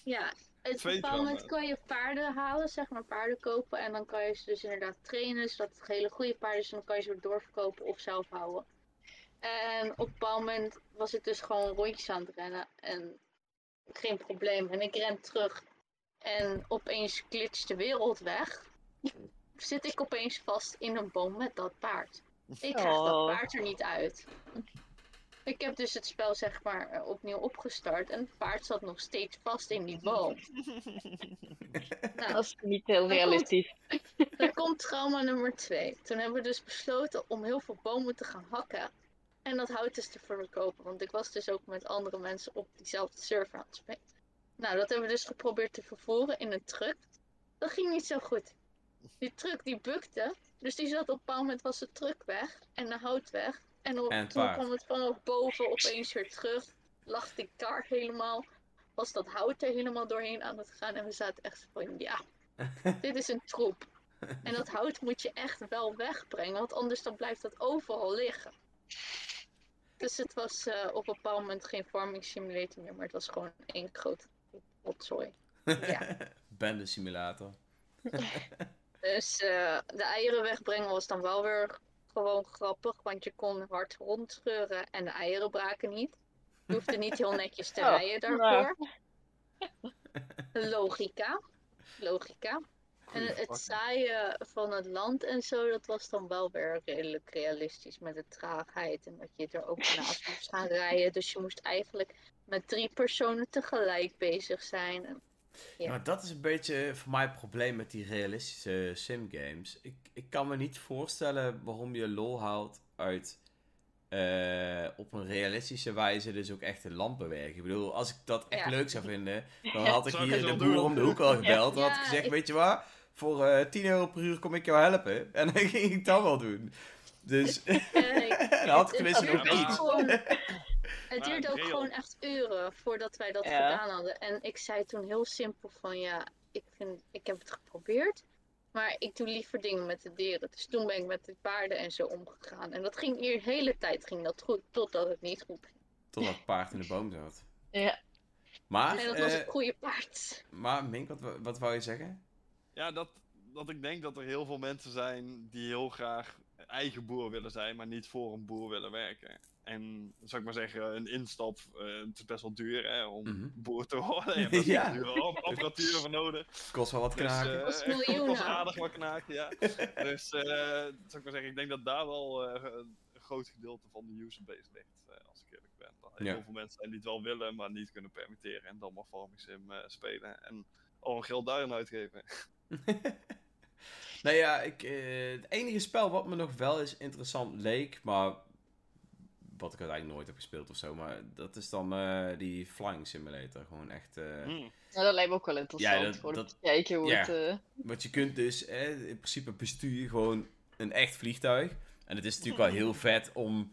Ja, op een Twee bepaald moment kan je paarden halen, zeg maar paarden kopen. En dan kan je ze dus inderdaad trainen, zodat het hele goede paarden zijn. Dan kan je ze weer doorverkopen of zelf houden. En op een bepaald moment was ik dus gewoon rondjes aan het rennen. En geen probleem. En ik ren terug. En opeens glitcht de wereld weg. Zit ik opeens vast in een boom met dat paard. Ik krijg dat Oh. paard er niet uit. Ik heb dus het spel zeg maar opnieuw opgestart en het paard zat nog steeds vast in die boom. Nou, Dat is niet heel realistisch. dan komt trauma nummer twee. Toen hebben we dus besloten om heel veel bomen te gaan hakken. En dat hout dus te verkopen. Want ik was dus ook met andere mensen op diezelfde server aan het spelen. Nou, dat hebben we dus geprobeerd te vervoeren in een truck. Dat ging niet zo goed. Die truck die bukte. Dus die zat op een bepaald moment was de truck weg. En de hout weg. En, op, En toen kwam het vanaf boven opeens weer terug. Lag die kar helemaal. was dat hout er helemaal doorheen aan het gaan. En we zaten echt van, ja, dit is een troep. En dat hout moet je echt wel wegbrengen, want anders dan blijft dat overal liggen. Dus het was eh, op een bepaald moment geen farming simulator meer, maar het was gewoon één groot rotzooi. Ja. Bende simulator. Dus eh, de eieren wegbrengen was dan wel weer gewoon grappig, want je kon hard rondscheuren en de eieren braken niet. Je hoefde niet heel netjes te Oh, rijden daarvoor. Logica. Logica. En het, het zaaien van het land en zo, dat was dan wel weer redelijk realistisch met de traagheid. En dat je er ook naast moest gaan rijden. Dus je moest eigenlijk met drie personen tegelijk bezig zijn. Ja. Dat is een beetje voor mij het probleem met die realistische simgames. Ik, ik kan me niet voorstellen waarom je lol haalt uit eh, op een realistische wijze dus ook echt een land bewerken. Ik bedoel, als ik dat echt Ja. leuk zou vinden, dan had ik hier de boer om de hoek al gebeld. Dan had ik gezegd, weet je wat, voor eh 10 euro per uur kom ik jou helpen. En dan ging ik dat wel doen. Dus dan had ik het- tenminste nog iets. Het duurde ook gewoon echt uren voordat wij dat Ja. gedaan hadden. En ik zei toen heel simpel van ja, ik, vind, ik heb het geprobeerd. Maar ik doe liever dingen met de dieren. Dus toen ben ik met de paarden en zo omgegaan. En dat ging hier de hele tijd ging dat goed, totdat het niet goed ging. Totdat het paard in de boom zat. Ja. Maar, En dat was eh, een goede paard. maar Mink, wat, wou- wat wou je zeggen? Ja, dat, dat ik denk dat er heel veel mensen zijn die heel graag eigen boer willen zijn, maar niet voor een boer willen werken. En, zou ik maar zeggen, een instap, eh, het is best wel duur hè, om Mhm. boer te worden. Je hebt Ja. dure ap- apparatuur voor nodig. Kost wel wat Dus, knaken. eh, Kost het kost miljoenen. aardig wat knaken, ja. dus, eh zou ik maar zeggen, ik denk dat daar wel eh, een groot gedeelte van de userbase ligt, eh, als ik eerlijk ben. Dat er Ja. heel veel mensen zijn die het wel willen, maar niet kunnen permitteren en dan maar Farming Sim eh, spelen. En al een geld daarin uitgeven. nou ja, ik, eh, het enige spel wat me nog wel eens interessant leek, maar wat ik uiteindelijk nooit heb gespeeld of zo, maar dat is dan eh, die Flying Simulator. Gewoon echt. eh, Hmm. Nou, dat lijkt me ook wel interessant. Ja, dat- gewoon dat- kijken hoe ja. het... eh, Want je kunt dus eh, in principe bestuur je gewoon een echt vliegtuig. En het is natuurlijk wel heel vet om,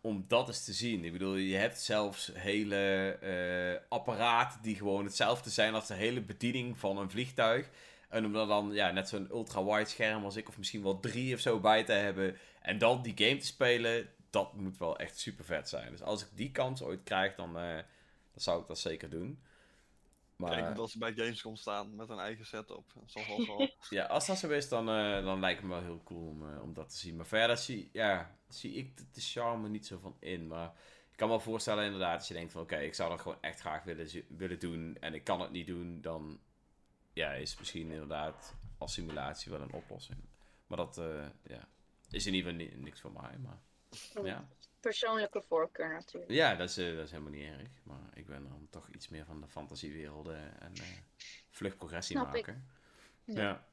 om dat eens te zien. Ik bedoel, je hebt zelfs hele eh, apparaten die gewoon hetzelfde zijn als de hele bediening van een vliegtuig. En om er dan ja, net zo'n ultra-wide scherm als ik, of misschien wel drie of zo bij te hebben. En dan die game te spelen, dat moet wel echt super vet zijn. Dus als ik die kans ooit krijg, dan, eh, dan zou ik dat zeker doen. Maar... Kijk, dat ze bij Gamescom staan met een eigen setup. Wel. Ja, als dat zo is, dan, eh, dan lijkt het me wel heel cool om, eh, om dat te zien. Maar verder zie, ja, zie ik de, de charme niet zo van in. Maar ik kan me wel voorstellen inderdaad, als je denkt van oké, ik zou dat gewoon echt graag willen, willen doen en ik kan het niet doen, dan ja, is misschien inderdaad als simulatie wel een oplossing. Maar dat ja, is in ieder geval ni- niks voor mij. Maar ja, Persoonlijke voorkeur natuurlijk. ja dat, is, eh, dat is helemaal niet erg. Maar ik ben dan toch iets meer van de fantasiewerelden en eh vlug progressie Snap ik. maken. Ja. Ja.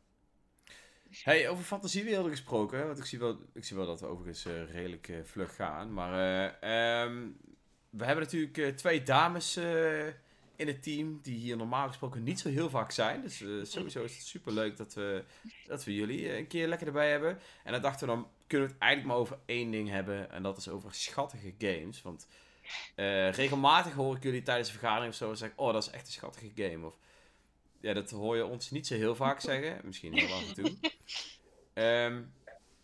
Hey, over fantasiewerelden gesproken, want ik zie wel, ik zie wel dat we overigens eh, redelijk eh, vlug gaan. Maar eh, ehm, we hebben natuurlijk eh, twee dames eh, in het team die hier normaal gesproken niet zo heel vaak zijn. Dus eh, sowieso is het super leuk dat we, dat we jullie eh, een keer lekker erbij hebben. En dan dachten we dan kunnen we het eigenlijk maar over één ding hebben. En dat is over schattige games. Want eh, regelmatig hoor ik jullie tijdens een vergadering of zo zeggen: Oh, dat is echt een schattige game. Of ja, dat hoor je ons niet zo heel vaak zeggen. Misschien heel af en toe. Ehm,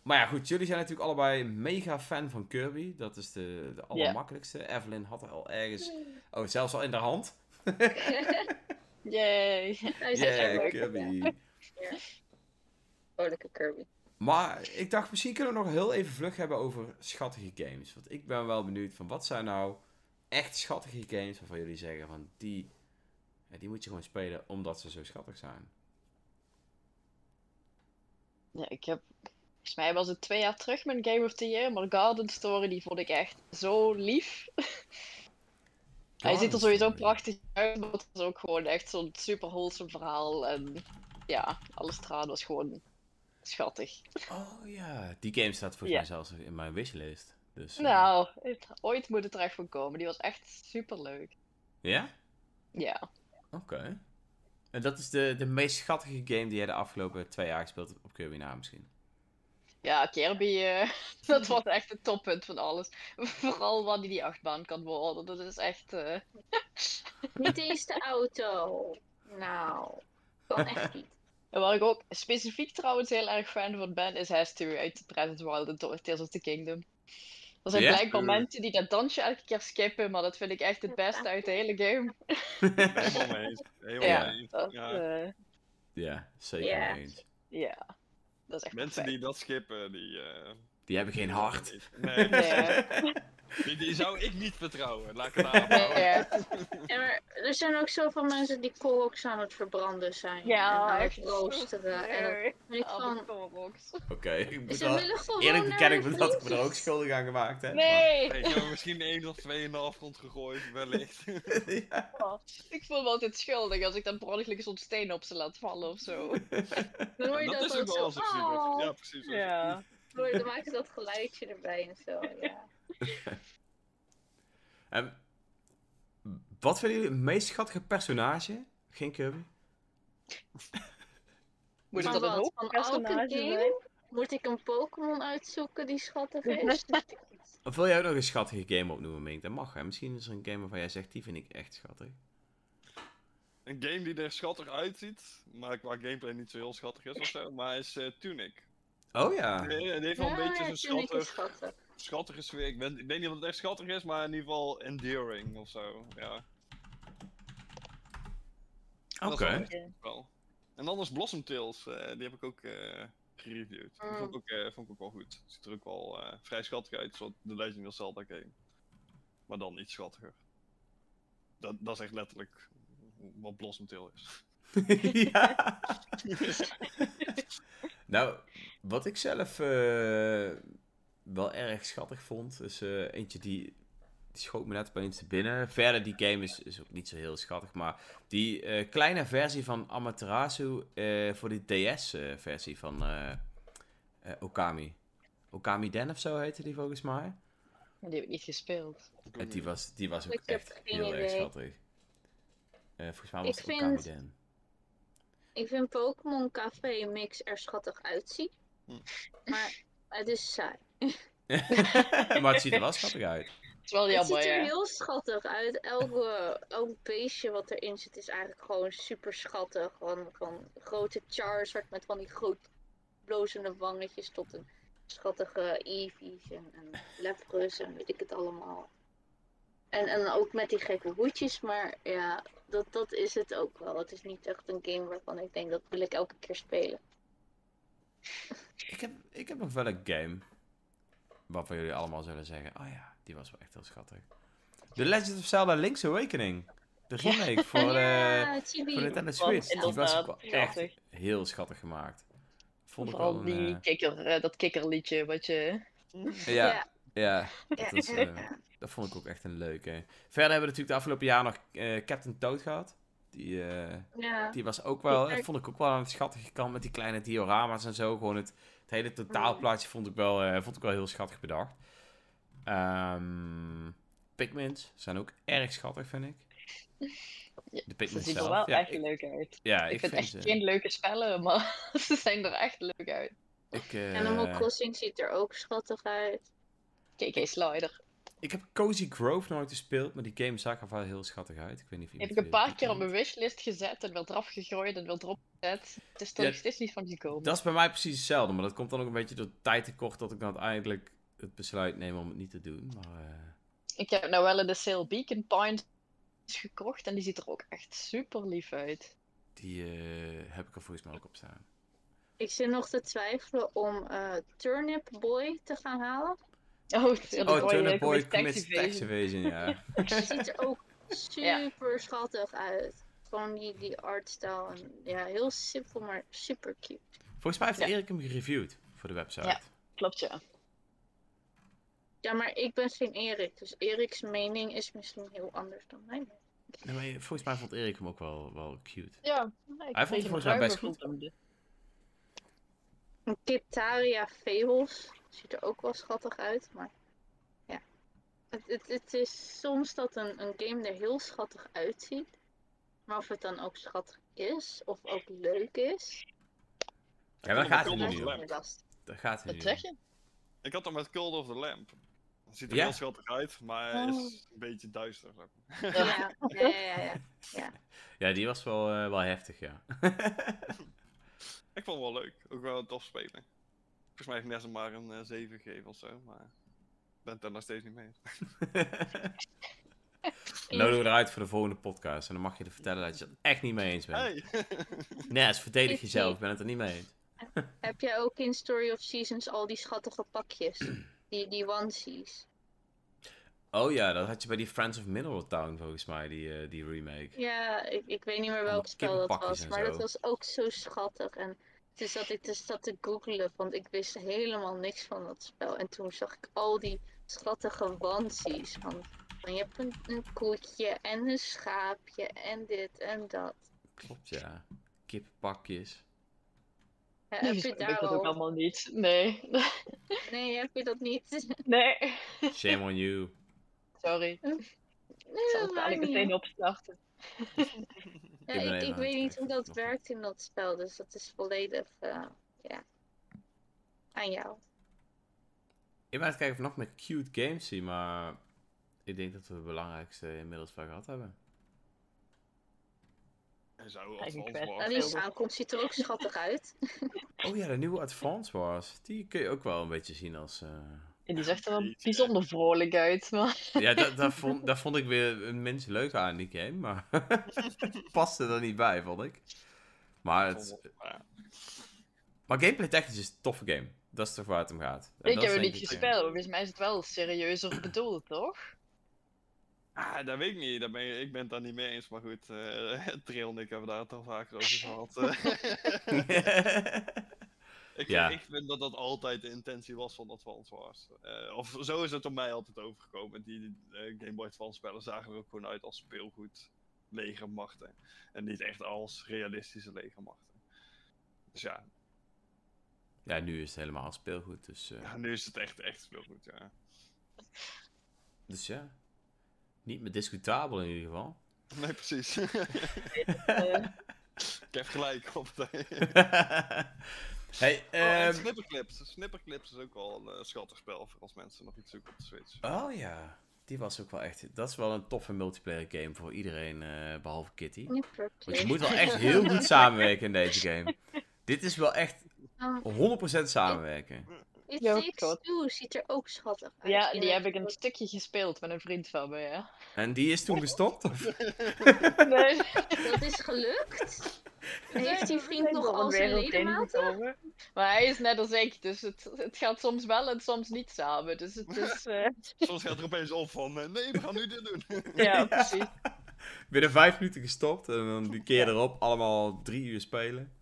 maar ja, goed. Jullie zijn natuurlijk allebei mega fan van Kirby. Dat is de, de allermakkelijkste. Evelyn had er al ergens... Oh, zelfs al in de hand. Yay. Hij Yeah, er Kirby. Vrolijke Kirby. Maar ik dacht, misschien kunnen we nog heel even vlug hebben over schattige games. Want ik ben wel benieuwd van wat zijn nou echt schattige games waarvan jullie zeggen van die, die moet je gewoon spelen omdat ze zo schattig zijn. Ja, ik heb... Volgens mij was het twee jaar terug mijn Game of the Year, maar Garden Story die vond ik echt zo lief. Hij ziet er sowieso prachtig uit, maar het was ook gewoon echt zo'n super wholesome verhaal. En ja, alles eraan was gewoon schattig. Oh ja, die game staat volgens Ja. mij zelfs in mijn wishlist. Dus, eh, Nou, het- ooit moet het terecht van komen. Die was echt super leuk. Ja? Ja. Oké. En dat is de, de meest schattige game die jij de afgelopen twee jaar gespeeld hebt op Kirby na misschien? Ja, Kirby, eh, dat was echt het toppunt van alles. Vooral wanneer die achtbaan kan worden. Dat is echt. eh, Niet eens de auto. Nou, kan echt niet. En waar ik ook specifiek trouwens heel erg fan van ben, is Hestu uit the Wild en Tears of the Kingdom. Er zijn Ja? blijkbaar mensen die dat dansje elke keer skippen, maar dat vind ik echt het beste uit de hele game. Helemaal mee eens. Helemaal Ja, mee eens. Dat, Ja. eh, ja, zeker Ja. mee eens. ja, dat is echt Mensen perfect. die dat skippen, die... eh, Die hebben geen hart. Nee, Nee. die, die zou ik niet vertrouwen. Laat ik het daarop houden. Nee, Ja, maar er zijn ook zoveel mensen die Koroks aan het verbranden zijn. Ja, en het roosteren. En ik van... Oké, ik moet wel... Eerlijk beken ik me dat ik me er ook schuldig aan gemaakt heb. Nee! Hey, ik heb er misschien één of twee in de afgrond gegooid, wellicht. maar- ja. Ik voel me altijd schuldig als ik dan per zo'n steen op ze laat vallen of zo. Dan hoor je dat dat, is ook wel zo. Oh, Ja, precies. Ja. dan maken ze dat geluidje erbij en zo. Ja. Ehm, wat vinden jullie het meest schattige personage? Geen Kirby? Moet Van dan een zijn? Moet ik een Pokémon uitzoeken die schattig is? Of wil jij ook nog een schattige game opnoemen, Mink? Dat mag, hè? Misschien is er een game waarvan jij zegt, die vind ik echt schattig. Een game die er schattig uitziet, maar qua gameplay niet zo heel schattig is of zo, maar is eh, Tunic. Oh ja. Die, die heeft wel een Ja, beetje ja, zo'n Tunic is schattig, schattig. schattige sfeer. Ik, ben, ik weet niet of het echt schattig is, maar in ieder geval endearing of zo. Ja, Oké. is. En anders Blossom Tales, eh, die heb ik ook eh gereviewd. Die vond ik ook, eh, vond ik ook wel goed. Ziet er ook wel eh, vrij schattig uit, zoals de Legend of Zelda game. Maar dan iets schattiger. Dat, dat is echt letterlijk wat Blossom Tale is. ja. nou, wat ik zelf eh, wel erg schattig vond, is eh, eentje die, die schoot me net opeens te binnen. Verder, die game is, is ook niet zo heel schattig, maar die eh, kleine versie van Amaterasu eh, voor die DS-versie van Okami. Okami Den of zo heette die volgens mij. Die heb ik niet gespeeld. En die was, die was ook Ik echt heel erg schattig. Eh, volgens mij was Ik het Okami vind- Den. Ik vind Pokémon Café Mix er schattig uitzien. Hm. Maar het is saai. maar het ziet er wel schattig uit. Het is wel Het ziet er ja. heel schattig uit. Elke, elk beestje wat erin zit is eigenlijk gewoon super schattig. Van, van grote Charizard met van die groot blozende wangetjes tot een schattige Eevees en, en Lapras en weet ik het allemaal. En, en ook met die gekke hoedjes, maar ja, dat, dat is het ook wel. Het is niet echt een game waarvan ik denk dat wil ik elke keer spelen. Ik heb, ik heb nog wel een game. Waarvan jullie allemaal zullen zeggen: Oh ja, die was wel echt heel schattig. The Legend of Zelda Link's Awakening. De remake voor, de ja, Chibi. voor Nintendo Switch. Die was inderdaad, ook wel echt schattig. heel schattig gemaakt. Vond ik Vooral wel die een, kikker, eh, dat kikkerliedje wat je... eh, ja, ja, dat, Ja, was, ja, eh, ja. dat vond ik ook echt een leuke. Verder hebben we natuurlijk de afgelopen jaar nog eh, Captain Toad gehad. Die, eh, ja. Die was ook wel, dat vond ik ook wel aan het schattige kant met die kleine diorama's en zo. Gewoon het, het hele totaalplaatje vond ik wel, eh, vond ik wel heel schattig bedacht. Ehm Pikmins zijn ook erg schattig, vind ik. Ja, De Ze Pikmins zien er zelf. wel ja, echt ik, leuk uit. ja, ik, ik, vind echt ze, geen leuke spellen, maar ze zien er echt leuk uit. ik, eh, Animal Crossing ziet er ook schattig uit. KK Slider. Ik heb Cozy Grove nooit gespeeld, maar die game zag er wel heel schattig uit. Ik weet niet of Heb ik een paar keer op mijn wishlist gezet en weer eraf gegooid en weer erop gezet. Het is er Ja, steeds niet van gekomen. Dat is bij mij precies hetzelfde, maar dat komt dan ook een beetje door tijdtekort dat ik dan uiteindelijk het besluit neem om het niet te doen. Maar, eh, Ik heb nou wel in de sale Beacon Point gekocht en die ziet er ook echt super lief uit. die eh, heb ik er volgens mij ook op staan. Ik zit nog te twijfelen om eh, Turnip Boy te gaan halen. Oh, Oh, Boy, Turnip eh, Boy commits tax tax evasion. ja. Die ziet er ook super schattig uit. Gewoon die, die artstyle. En, ja, heel simpel, maar super cute. Volgens mij heeft Ja. Erik hem gereviewd voor de website. Ja. Klopt, ja. Ja, maar ik ben geen Erik. Dus Eriks mening is misschien heel anders dan mijn mening. Nee, maar volgens mij vond Erik hem ook wel, wel cute. Ja, Hij vond het volgens mij best goed. Een Kitaria Fables ziet er ook wel schattig uit, maar ja. Het, het, het is soms dat een, een game er heel schattig uitziet, maar of het dan ook schattig is, of ook leuk is, Ja, daar gaat het niet om. is lastig. Dat gaat Wat niet. zeg je? Ik had hem met Cold of the Lamp. Het ziet er Ja? heel schattig uit, maar hij Oh. is een beetje duister. Ja, ja, ja, ja. Ja, die was wel, eh, wel heftig, ja. Ik vond het wel leuk. Ook wel tof spelen. Volgens mij heb ik net zo maar een eh, 7 gegeven of zo, maar ik ben het er nog steeds niet mee. eens. Nodig eruit voor de volgende podcast. En dan mag je er vertellen dat je het echt niet mee eens bent. Hey! Nee, het is verdedig jezelf. Ik ben het er niet mee eens. Heb jij ook in Story of Seasons al die schattige pakjes? Die, die onesies? Oh ja, dat had je bij die Friends of Mineral Town volgens mij, die, eh, die remake. Ja, ik, ik weet niet meer welk spel dat was, maar dat was ook zo schattig. En toen zat ik dus dat te googlen, want ik wist helemaal niks van dat spel. En toen zag ik al die schattige onesies. Van, van je hebt een, een koetje en een schaapje en dit en dat. Klopt, ja. Kippenpakjes. Ja, Nee, heb je heb ik daar dat ook al? allemaal niet. Nee. Nee, heb je dat niet? Nee. Shame on you. Sorry. Nee, Ik zal dat het niet meteen opstarten. Ja, Ik ik, weet niet hoe dat werkt in dat spel, dus dat is volledig eh, ja, aan jou. Ik ben aan het kijken of ik nog meer cute games zie, maar ik denk dat we het belangrijkste inmiddels wel gehad hebben. Advance. Wars- Nou, die samenkomst ziet er ook schattig uit. Oh ja, de nieuwe Advance Wars. Die kun je ook wel een beetje zien als... eh, En die zag er wel bijzonder vrolijk uit. Maar... Ja, dat, dat, vond, dat vond ik weer een minst leuk aan die game, maar paste er niet bij, vond ik. Maar, het, maar gameplay technisch is het een toffe game. Dat is toch waar het om gaat. En Ik dat heb het niet eh, gespeeld. maar Volgens mij is het wel serieuzer bedoeld, toch? Ah, dat weet ik niet. Daar ben je- ik ben het daar niet mee eens. Maar goed, eh Trail en ik hebben daar het al vaker over gehad. ik, Ja. ik vind dat dat altijd de intentie was van Advance Wars. Eh, of zo is het op mij altijd overgekomen. Die eh, Game Boy Advance spellen zagen er ook gewoon uit als speelgoed legermachten. En niet echt als realistische legermachten. Dus ja, ja, nu is het helemaal speelgoed, dus, eh, ja, nu is het echt, echt speelgoed, ja. dus ja. Niet meer discutabel in ieder geval. Nee, precies. Ik heb gelijk op het hey, Oh, ehm, Snipperclips. Snipperclips is ook wel een eh, schattig spel voor als mensen nog iets zoeken op de Switch. oh ja, die was ook wel echt... Dat is wel een toffe multiplayer game voor iedereen, eh, behalve Kitty. Want je moet wel echt heel goed samenwerken in deze game. Dit is wel echt Um, 100% samenwerken. It Ja, Takes God. Two ziet er ook schattig uit. ja, die heb ik een stukje gespeeld met een vriend van me, ja. En die is toen gestopt? Of? Nee. Dat is gelukt. Heeft die vriend nog al zijn ledematen? Maar hij is net als ik, dus het, het gaat soms wel en soms niet samen. Dus het is... eh, Soms gaat er opeens op van, eh, nee, we gaan nu dit doen. ja, precies. Binnen vijf minuten gestopt en dan die keer erop allemaal drie uur spelen.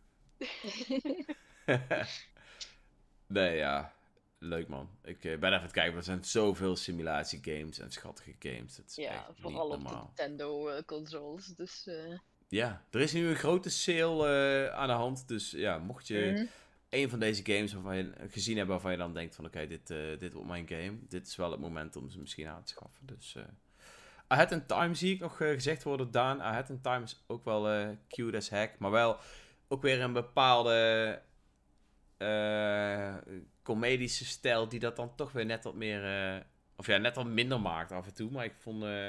nee, ja. Leuk man. Ik eh, ben even aan het kijken, er zijn zoveel simulatiegames en schattige games. Dat is Ja, echt vooral eh, niet op de normaal. Nintendo-consoles. Dus, eh, Ja, er is nu een grote sale eh, aan de hand. Dus ja, mocht je mhm. een van deze games waarvan je, gezien hebben waarvan je dan denkt van oké, dit, eh, dit wordt mijn game. Dit is wel het moment om ze misschien aan te schaffen. Dus eh Ahead in Time zie ik nog eh, gezegd worden, Daan. Ahead in Time is ook wel eh cute as heck. Maar wel ook weer een bepaalde eh, comedische stijl die dat dan toch weer net wat meer... eh, of ja, net wat minder maakt af en toe. Maar ik vond, eh,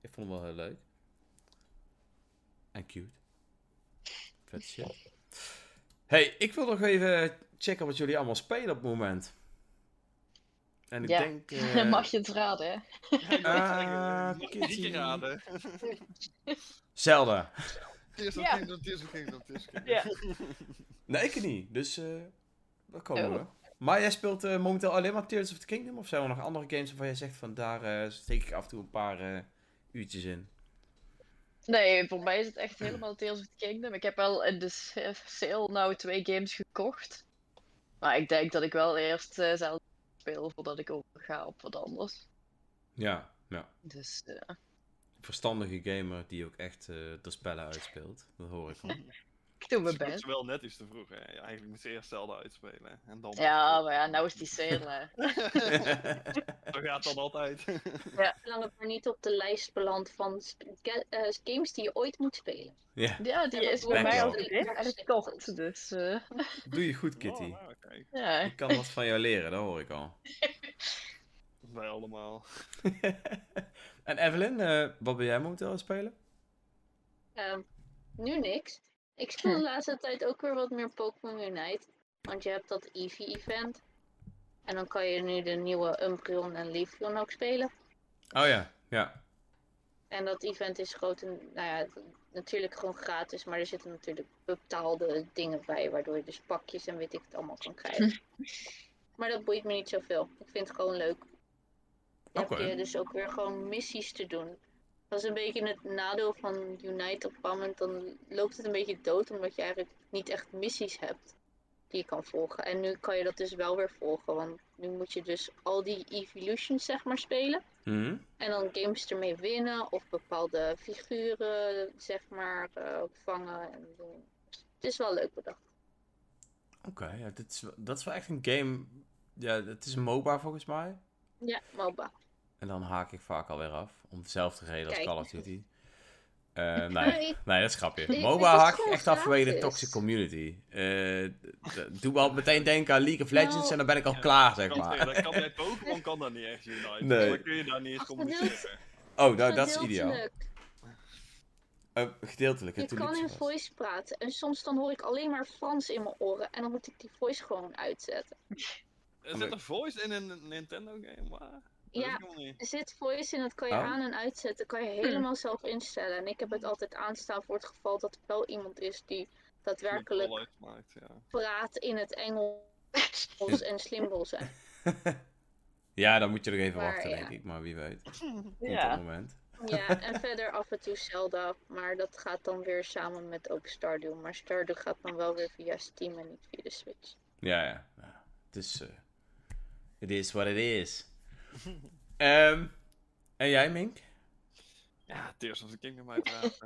ik vond hem wel heel leuk. En cute. Vet shit. Hey, ik wil nog even checken wat jullie allemaal spelen op het moment. En ik Ja. denk... eh, Mag je het raden, hè? Ah, Mag je raden. Zelda. Tears of Ja. Kingdom, Tears of Kingdom, Tears of Kingdom. Ja. Nee, ik niet. Dus eh daar komen Oh. we. Maar jij speelt eh, momenteel alleen maar Tears of the Kingdom? Of zijn er nog andere games waarvan jij zegt van daar eh, steek ik af en toe een paar eh, uurtjes in? Nee, voor mij is het echt helemaal Tales of the Kingdom. Ik heb wel in de sale nou twee games gekocht. Maar ik denk dat ik wel eerst zelf speel voordat ik overga op wat anders. Ja, ja. Dus Verstandige gamer die ook echt de spellen uitspeelt. Dat hoor ik al. Ik doe mijn best. wel net iets te vroeg, hè. Ja, eigenlijk moet ze eerst Zelda uitspelen. En dan... Ja, maar ja, nou is die sale. Zo gaat dat altijd. Zolang het maar niet op de lijst belandt van eh, games die je ooit moet spelen. ja, Ja, die Ja, is bij mij al wel. en het kocht. Dus eh, doe je goed, Kitty. Oh, nou, kijk. ja. Ik kan wat van jou leren, dat hoor ik al. Wij allemaal. en Evelyn, eh, wat ben jij momenteel aan het spelen? Ehm, nu niks. Ik speel de laatste tijd ook weer wat meer Pokémon Unite. Want je hebt dat Eevee-event. En dan kan je nu de nieuwe Umbreon en Leafeon ook spelen. Oh ja, ja. En dat event is groot en, nou ja, het- natuurlijk gewoon gratis. Maar er zitten natuurlijk betaalde dingen bij. Waardoor je dus pakjes en weet ik het allemaal kan krijgen. maar dat boeit me niet zoveel. Ik vind het gewoon leuk. Dan Oké. heb je dus ook weer gewoon missies te doen. Dat is een beetje het nadeel van Unite. Op een moment dan loopt het een beetje dood. Omdat je eigenlijk niet echt missies hebt die je kan volgen. En nu kan je dat dus wel weer volgen. Want nu moet je dus al die evolutions zeg maar spelen. Mhm. En dan games ermee winnen of bepaalde figuren, zeg maar, eh, vangen en doen. Het is wel leuk bedacht. Oké, ja, dit is, dat is wel echt een game. Ja, het is een MOBA volgens mij. Ja, MOBA. En dan haak ik vaak alweer af. Om dezelfde reden als Kijk. Call of Duty. Eh, nee, Nee. dat is grapje. Ik MOBA haak ik echt af vanwege de toxic community. Eh, doe me al meteen denken aan League of Legends Nou, en dan ben ik al Ja, klaar, Ik zeg maar. zeggen, dat kan bij Pokémon kan dat niet echt Unite. Nee. Dan kun je daar niet eens communiceren. Oh, nou, dat is ideaal. Gedeeltelijk. Eh, gedeeltelijk, toen kan ik in voice praten en soms dan hoor ik alleen maar Frans in mijn oren en dan moet ik die voice gewoon uitzetten. Er zit een voice in een Nintendo game, maar... Ja. Er zit voice in, dat kan je Oh. aan en uitzetten, kan je helemaal zelf instellen. En ik heb het altijd aanstaan voor het geval dat er wel iemand is die daadwerkelijk uitmaakt, ja. praat in het Engels en slim wil zijn. Ja, dan moet je nog even Maar wachten, ja. denk ik. Maar wie weet. Komt Ja. het moment. Ja, en verder af en toe Zelda, maar dat gaat dan weer samen met ook Stardew. Maar Stardew gaat dan wel weer via Steam en niet via de Switch. Ja, ja. ja. Het is... eh it is what it is. Ehm, en jij, Mink? Ja, Tears of the Kingdom uiteraard.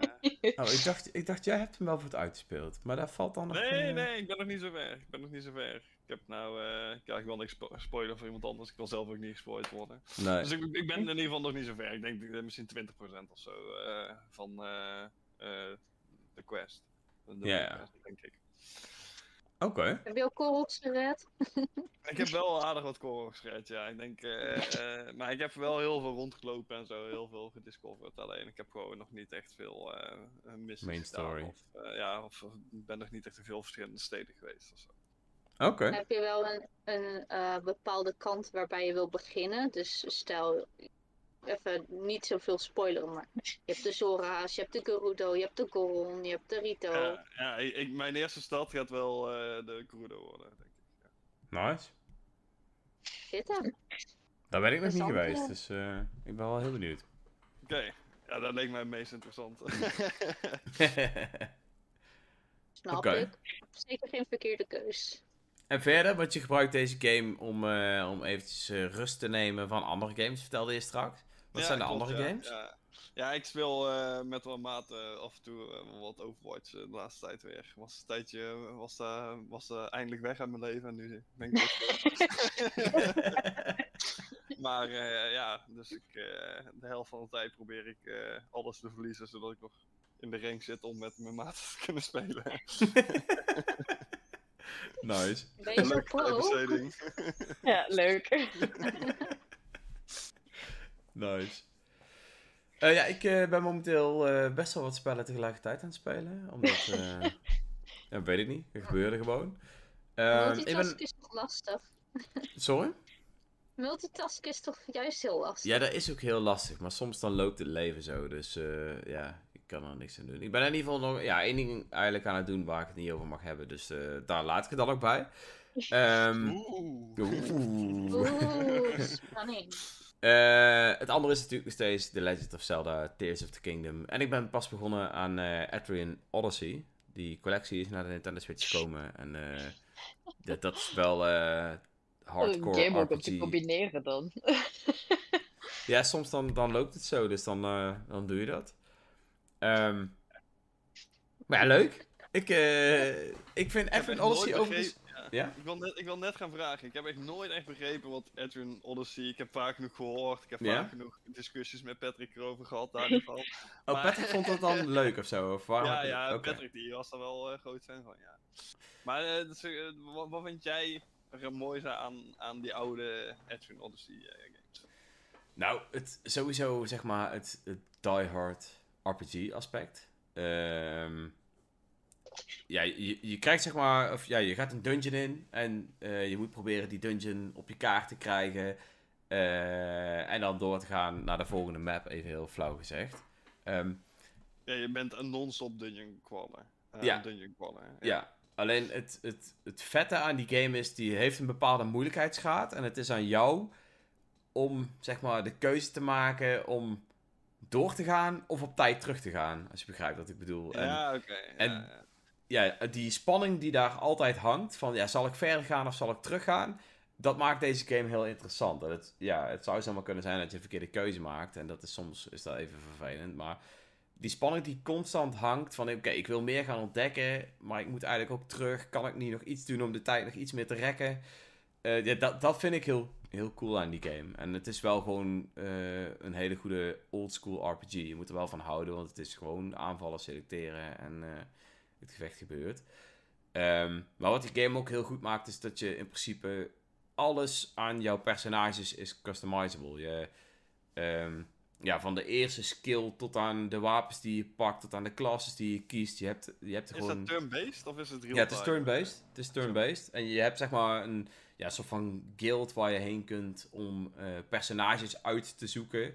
Oh, ik dacht, ik dacht, jij hebt hem wel voor het uitgespeeld. Maar daar valt dan nog... Nee, eh, nee, ik ben nog niet zo ver. Ik ben nog niet zo ver. Ik heb nou, eh ja, ik wil niks spo- spoilen voor iemand anders. Ik wil zelf ook niet gespoild worden. Nee. Dus ik, ik ben in ieder geval nog niet zo ver. Ik denk dat ik misschien 20% of zo eh, van eh, eh, de quest. Ja, denk ik. Oké. Heb je ook korrels gered? Ik heb wel aardig wat korrels gered, ja. Ik denk, eh, eh, maar ik heb wel heel veel rondgelopen en zo, heel veel gediscoverd. Alleen ik heb gewoon nog niet echt veel eh missies Main gedaan, story. Of, eh, ja, of of ben nog niet echt in veel verschillende steden geweest of zo. Oké. Heb je wel een, een eh, bepaalde kant waarbij je wil beginnen? Dus stel, even niet zoveel spoileren, maar je hebt de Zora's, je hebt de Gerudo, je hebt de Goron, je hebt de Rito. Ja, ja ik, mijn eerste stad gaat wel eh, de Gerudo worden, denk ik. Ja. Nice. Zit hem. Daar ben ik nog niet geweest. Dus eh, ik ben wel heel benieuwd. Oké, ja, dat leek mij het meest interessant. Snap ik. Zeker geen verkeerde keus. en verder, want je gebruikt deze game om, eh, om eventjes rust te nemen van andere games, vertelde je straks. Wat Ja, zijn de klopt, andere ja, games? Ja. Ja, ik speel eh, met mijn maten af en toe eh, wat Overwatch eh, de laatste tijd weer. Was een tijdje eh, was, eh, was eh, eindelijk weg uit mijn leven en nu ben ik weer Maar eh, ja, dus ik, eh, de helft van de tijd probeer ik eh, alles te verliezen zodat ik nog in de ring zit om met mijn maten te kunnen spelen. nice. Ben je zo Leuke pro? besteding. Ja, leuk. Nice. Eh, ja, ik eh, ben momenteel eh, best wel wat spellen tegelijkertijd aan het spelen. Omdat, eh ja, weet ik niet. Dat gebeurde gewoon. Ehm, Multitasken ben... is toch lastig? Sorry? Multitasken is toch juist heel lastig? Ja, dat is ook heel lastig. Maar soms dan loopt het leven zo. Dus eh, ja, ik kan er niks aan doen. Ik ben in ieder geval nog ja, één ding eigenlijk aan het doen waar ik het niet over mag hebben. Dus eh, daar laat ik het dan ook bij. Ehm, Oeh. oeh. Oeh, spanning. Eh, het andere is natuurlijk nog steeds The Legend of Zelda Tears of the Kingdom. En ik ben pas begonnen aan eh Adrian Odyssey. Die collectie is naar de Nintendo Switch gekomen. En eh, dat, dat is wel eh hardcore Een game ook te combineren dan. Ja, soms dan, dan loopt het zo, dus dan, eh, dan doe je dat. Ehm, maar ja, leuk. Ik, eh, ik vind nooit Odyssey overigens... ja. Ik, wil net, ik wil net gaan vragen. Ik heb echt nooit echt begrepen wat Edwin Odyssey. Ik heb vaak genoeg gehoord. Ik heb Ja? vaak genoeg discussies met Patrick erover gehad. Daar geval. Oh, Maar- Patrick vond dat dan leuk of zo? Of waarom ja, ja. Patrick die was er wel eh, groot fan van. Ja. Maar eh, dus, eh, wat, wat vind jij er mooi aan, aan die oude Edwin Odyssey games? Nou, het, sowieso zeg maar het, het die-hard RPG aspect. Ehm, ja, je, je krijgt zeg maar, of ja, je gaat een dungeon in en eh, je moet proberen die dungeon op je kaart te krijgen. eh, en dan door te gaan naar de volgende map, even heel flauw gezegd. Ehm, Ja, je bent een non-stop dungeon crawler. Eh, Ja. dungeon crawler. Ja, alleen het, het, het vette aan die game is, die heeft een bepaalde moeilijkheidsgraad. En het is aan jou om, zeg maar, de keuze te maken om door te gaan of op tijd terug te gaan. Als je begrijpt wat ik bedoel. En, Ja, oké. en- ja, ja, die spanning die daar altijd hangt, van ja, zal ik verder gaan of zal ik teruggaan? Dat maakt deze game heel interessant. Het, ja, het zou zomaar kunnen zijn dat je een verkeerde keuze maakt. En dat is soms is dat even vervelend. Maar die spanning die constant hangt van oké, ik wil meer gaan ontdekken, maar ik moet eigenlijk ook terug. Kan ik niet nog iets doen om de tijd nog iets meer te rekken? Eh, ja, dat, dat vind ik heel, heel cool aan die game. En het is wel gewoon eh, een hele goede oldschool RPG. Je moet er wel van houden, want het is gewoon aanvallen selecteren en eh, het gevecht gebeurt. Ehm, maar wat die game ook heel goed maakt, is dat je in principe alles aan jouw personages is customizable. Je, ehm, ja, van de eerste skill tot aan de wapens die je pakt, tot aan de classes die je kiest. Je hebt, je hebt Is gewoon... dat turn-based of is het real Ja, het is turn-based. Het is turn-based. En je hebt zeg maar een ja, soort van guild waar je heen kunt om eh, personages uit te zoeken.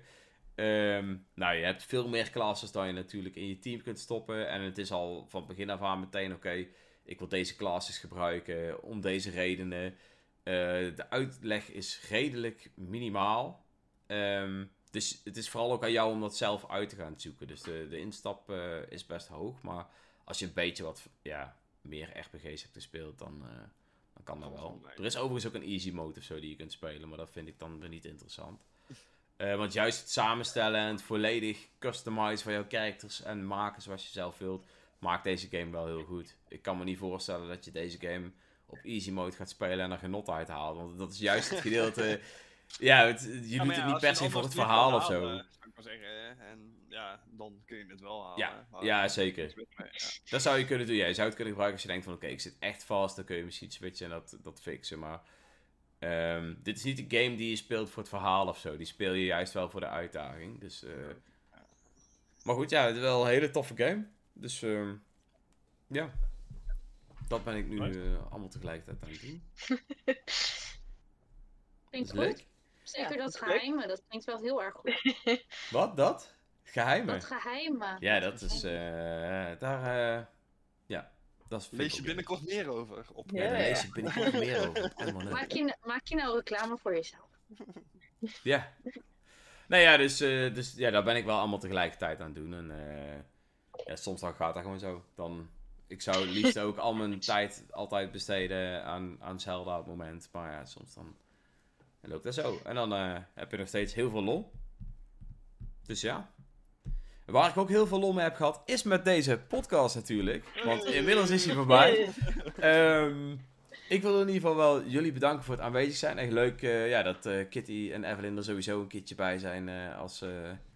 Ehm, nou, je hebt veel meer classes dan je natuurlijk in je team kunt stoppen. En het is al van begin af aan meteen, oké, ik wil deze classes gebruiken om deze redenen. Eh, de uitleg is redelijk minimaal. Ehm, dus het is vooral ook aan jou om dat zelf uit te gaan zoeken. Dus de, de instap eh, is best hoog. Maar als je een beetje wat ja, meer RPG's hebt gespeeld, dan, eh, dan kan dat wel. Er is overigens ook een easy mode of zo die je kunt spelen, maar dat vind ik dan weer niet interessant. Eh, want juist het samenstellen en het volledig customizen van jouw characters en maken zoals je zelf wilt, maakt deze game wel heel goed. Ik kan me niet voorstellen dat je deze game op easy mode gaat spelen en er genot uit haalt. Want dat is juist het gedeelte. ja, het- je Ja, doet ja, het niet per se voor het verhaal of zo. Zou ik maar zeggen. hè, En ja, dan kun je het wel halen. Ja, maar- ja, zeker. Dat zou je kunnen doen. Ja, je zou het kunnen gebruiken als je denkt van oké, ik zit echt vast. Dan kun je misschien switchen en dat, dat fixen. Maar ehm, dit is niet een game die je speelt voor het verhaal of zo. Die speel je juist wel voor de uitdaging. Dus, eh, Maar goed, ja, het is wel een hele toffe game. Dus ehm, ja, dat ben ik nu eh, allemaal tegelijkertijd aan het doen. Dat Klinkt goed. leuk. Zeker Ja, dat dat geheime, dat klinkt wel heel erg goed. Wat? Dat? Geheimen? Dat geheime. Ja, dat is... eh, daar... dat is... Lees je binnenkort meer over. Op. Ja, Ja, daar ja. lees je binnenkort meer over. Je, maak je nou reclame voor jezelf? Ja. Nou ja, dus, eh, dus ja, daar ben ik wel allemaal tegelijkertijd aan het doen. En eh, ja, soms dan gaat dat gewoon zo. Dan, ik zou het liefst ook al mijn tijd altijd besteden aan, aan Zelda op het moment. Maar ja, soms dan loopt dat zo. En dan eh, heb je nog steeds heel veel lol. Dus ja. Waar ik ook heel veel lol mee heb gehad, is met deze podcast natuurlijk. Want inmiddels is hij voorbij. Ehm, ik wil in ieder geval wel jullie bedanken voor het aanwezig zijn. Echt leuk eh, ja, dat eh, Kitty en Evelyn er sowieso een keertje bij zijn eh, als,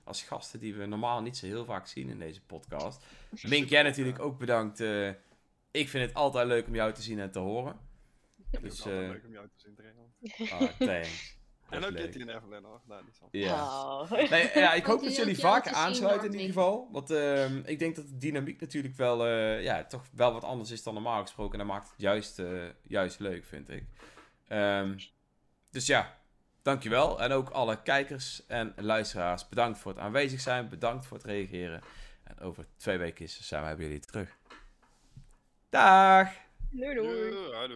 als gasten die we normaal niet zo heel vaak zien in deze podcast. Mink, jij natuurlijk ook bedankt. ik vind het altijd leuk om jou te zien en te horen. Dus, Dus, het is altijd eh, leuk om jou te zien trainen. Ah, thanks. En ook is leuk. Kitty en Evelyn hoor. Daar niet van. Ja. Oh. Nee, ja, ik hoop dat jullie zien, aansluiten in ieder geval. Want ehm, ik denk dat de dynamiek natuurlijk wel, eh, ja, toch wel wat anders is dan normaal gesproken. En dat maakt het juist, eh, juist leuk, vind ik. Ehm, dus ja, dankjewel. En ook alle kijkers en luisteraars, bedankt voor het aanwezig zijn. Bedankt voor het reageren. En over twee weken zijn we bij jullie terug. Dag! Doei doei. Ja.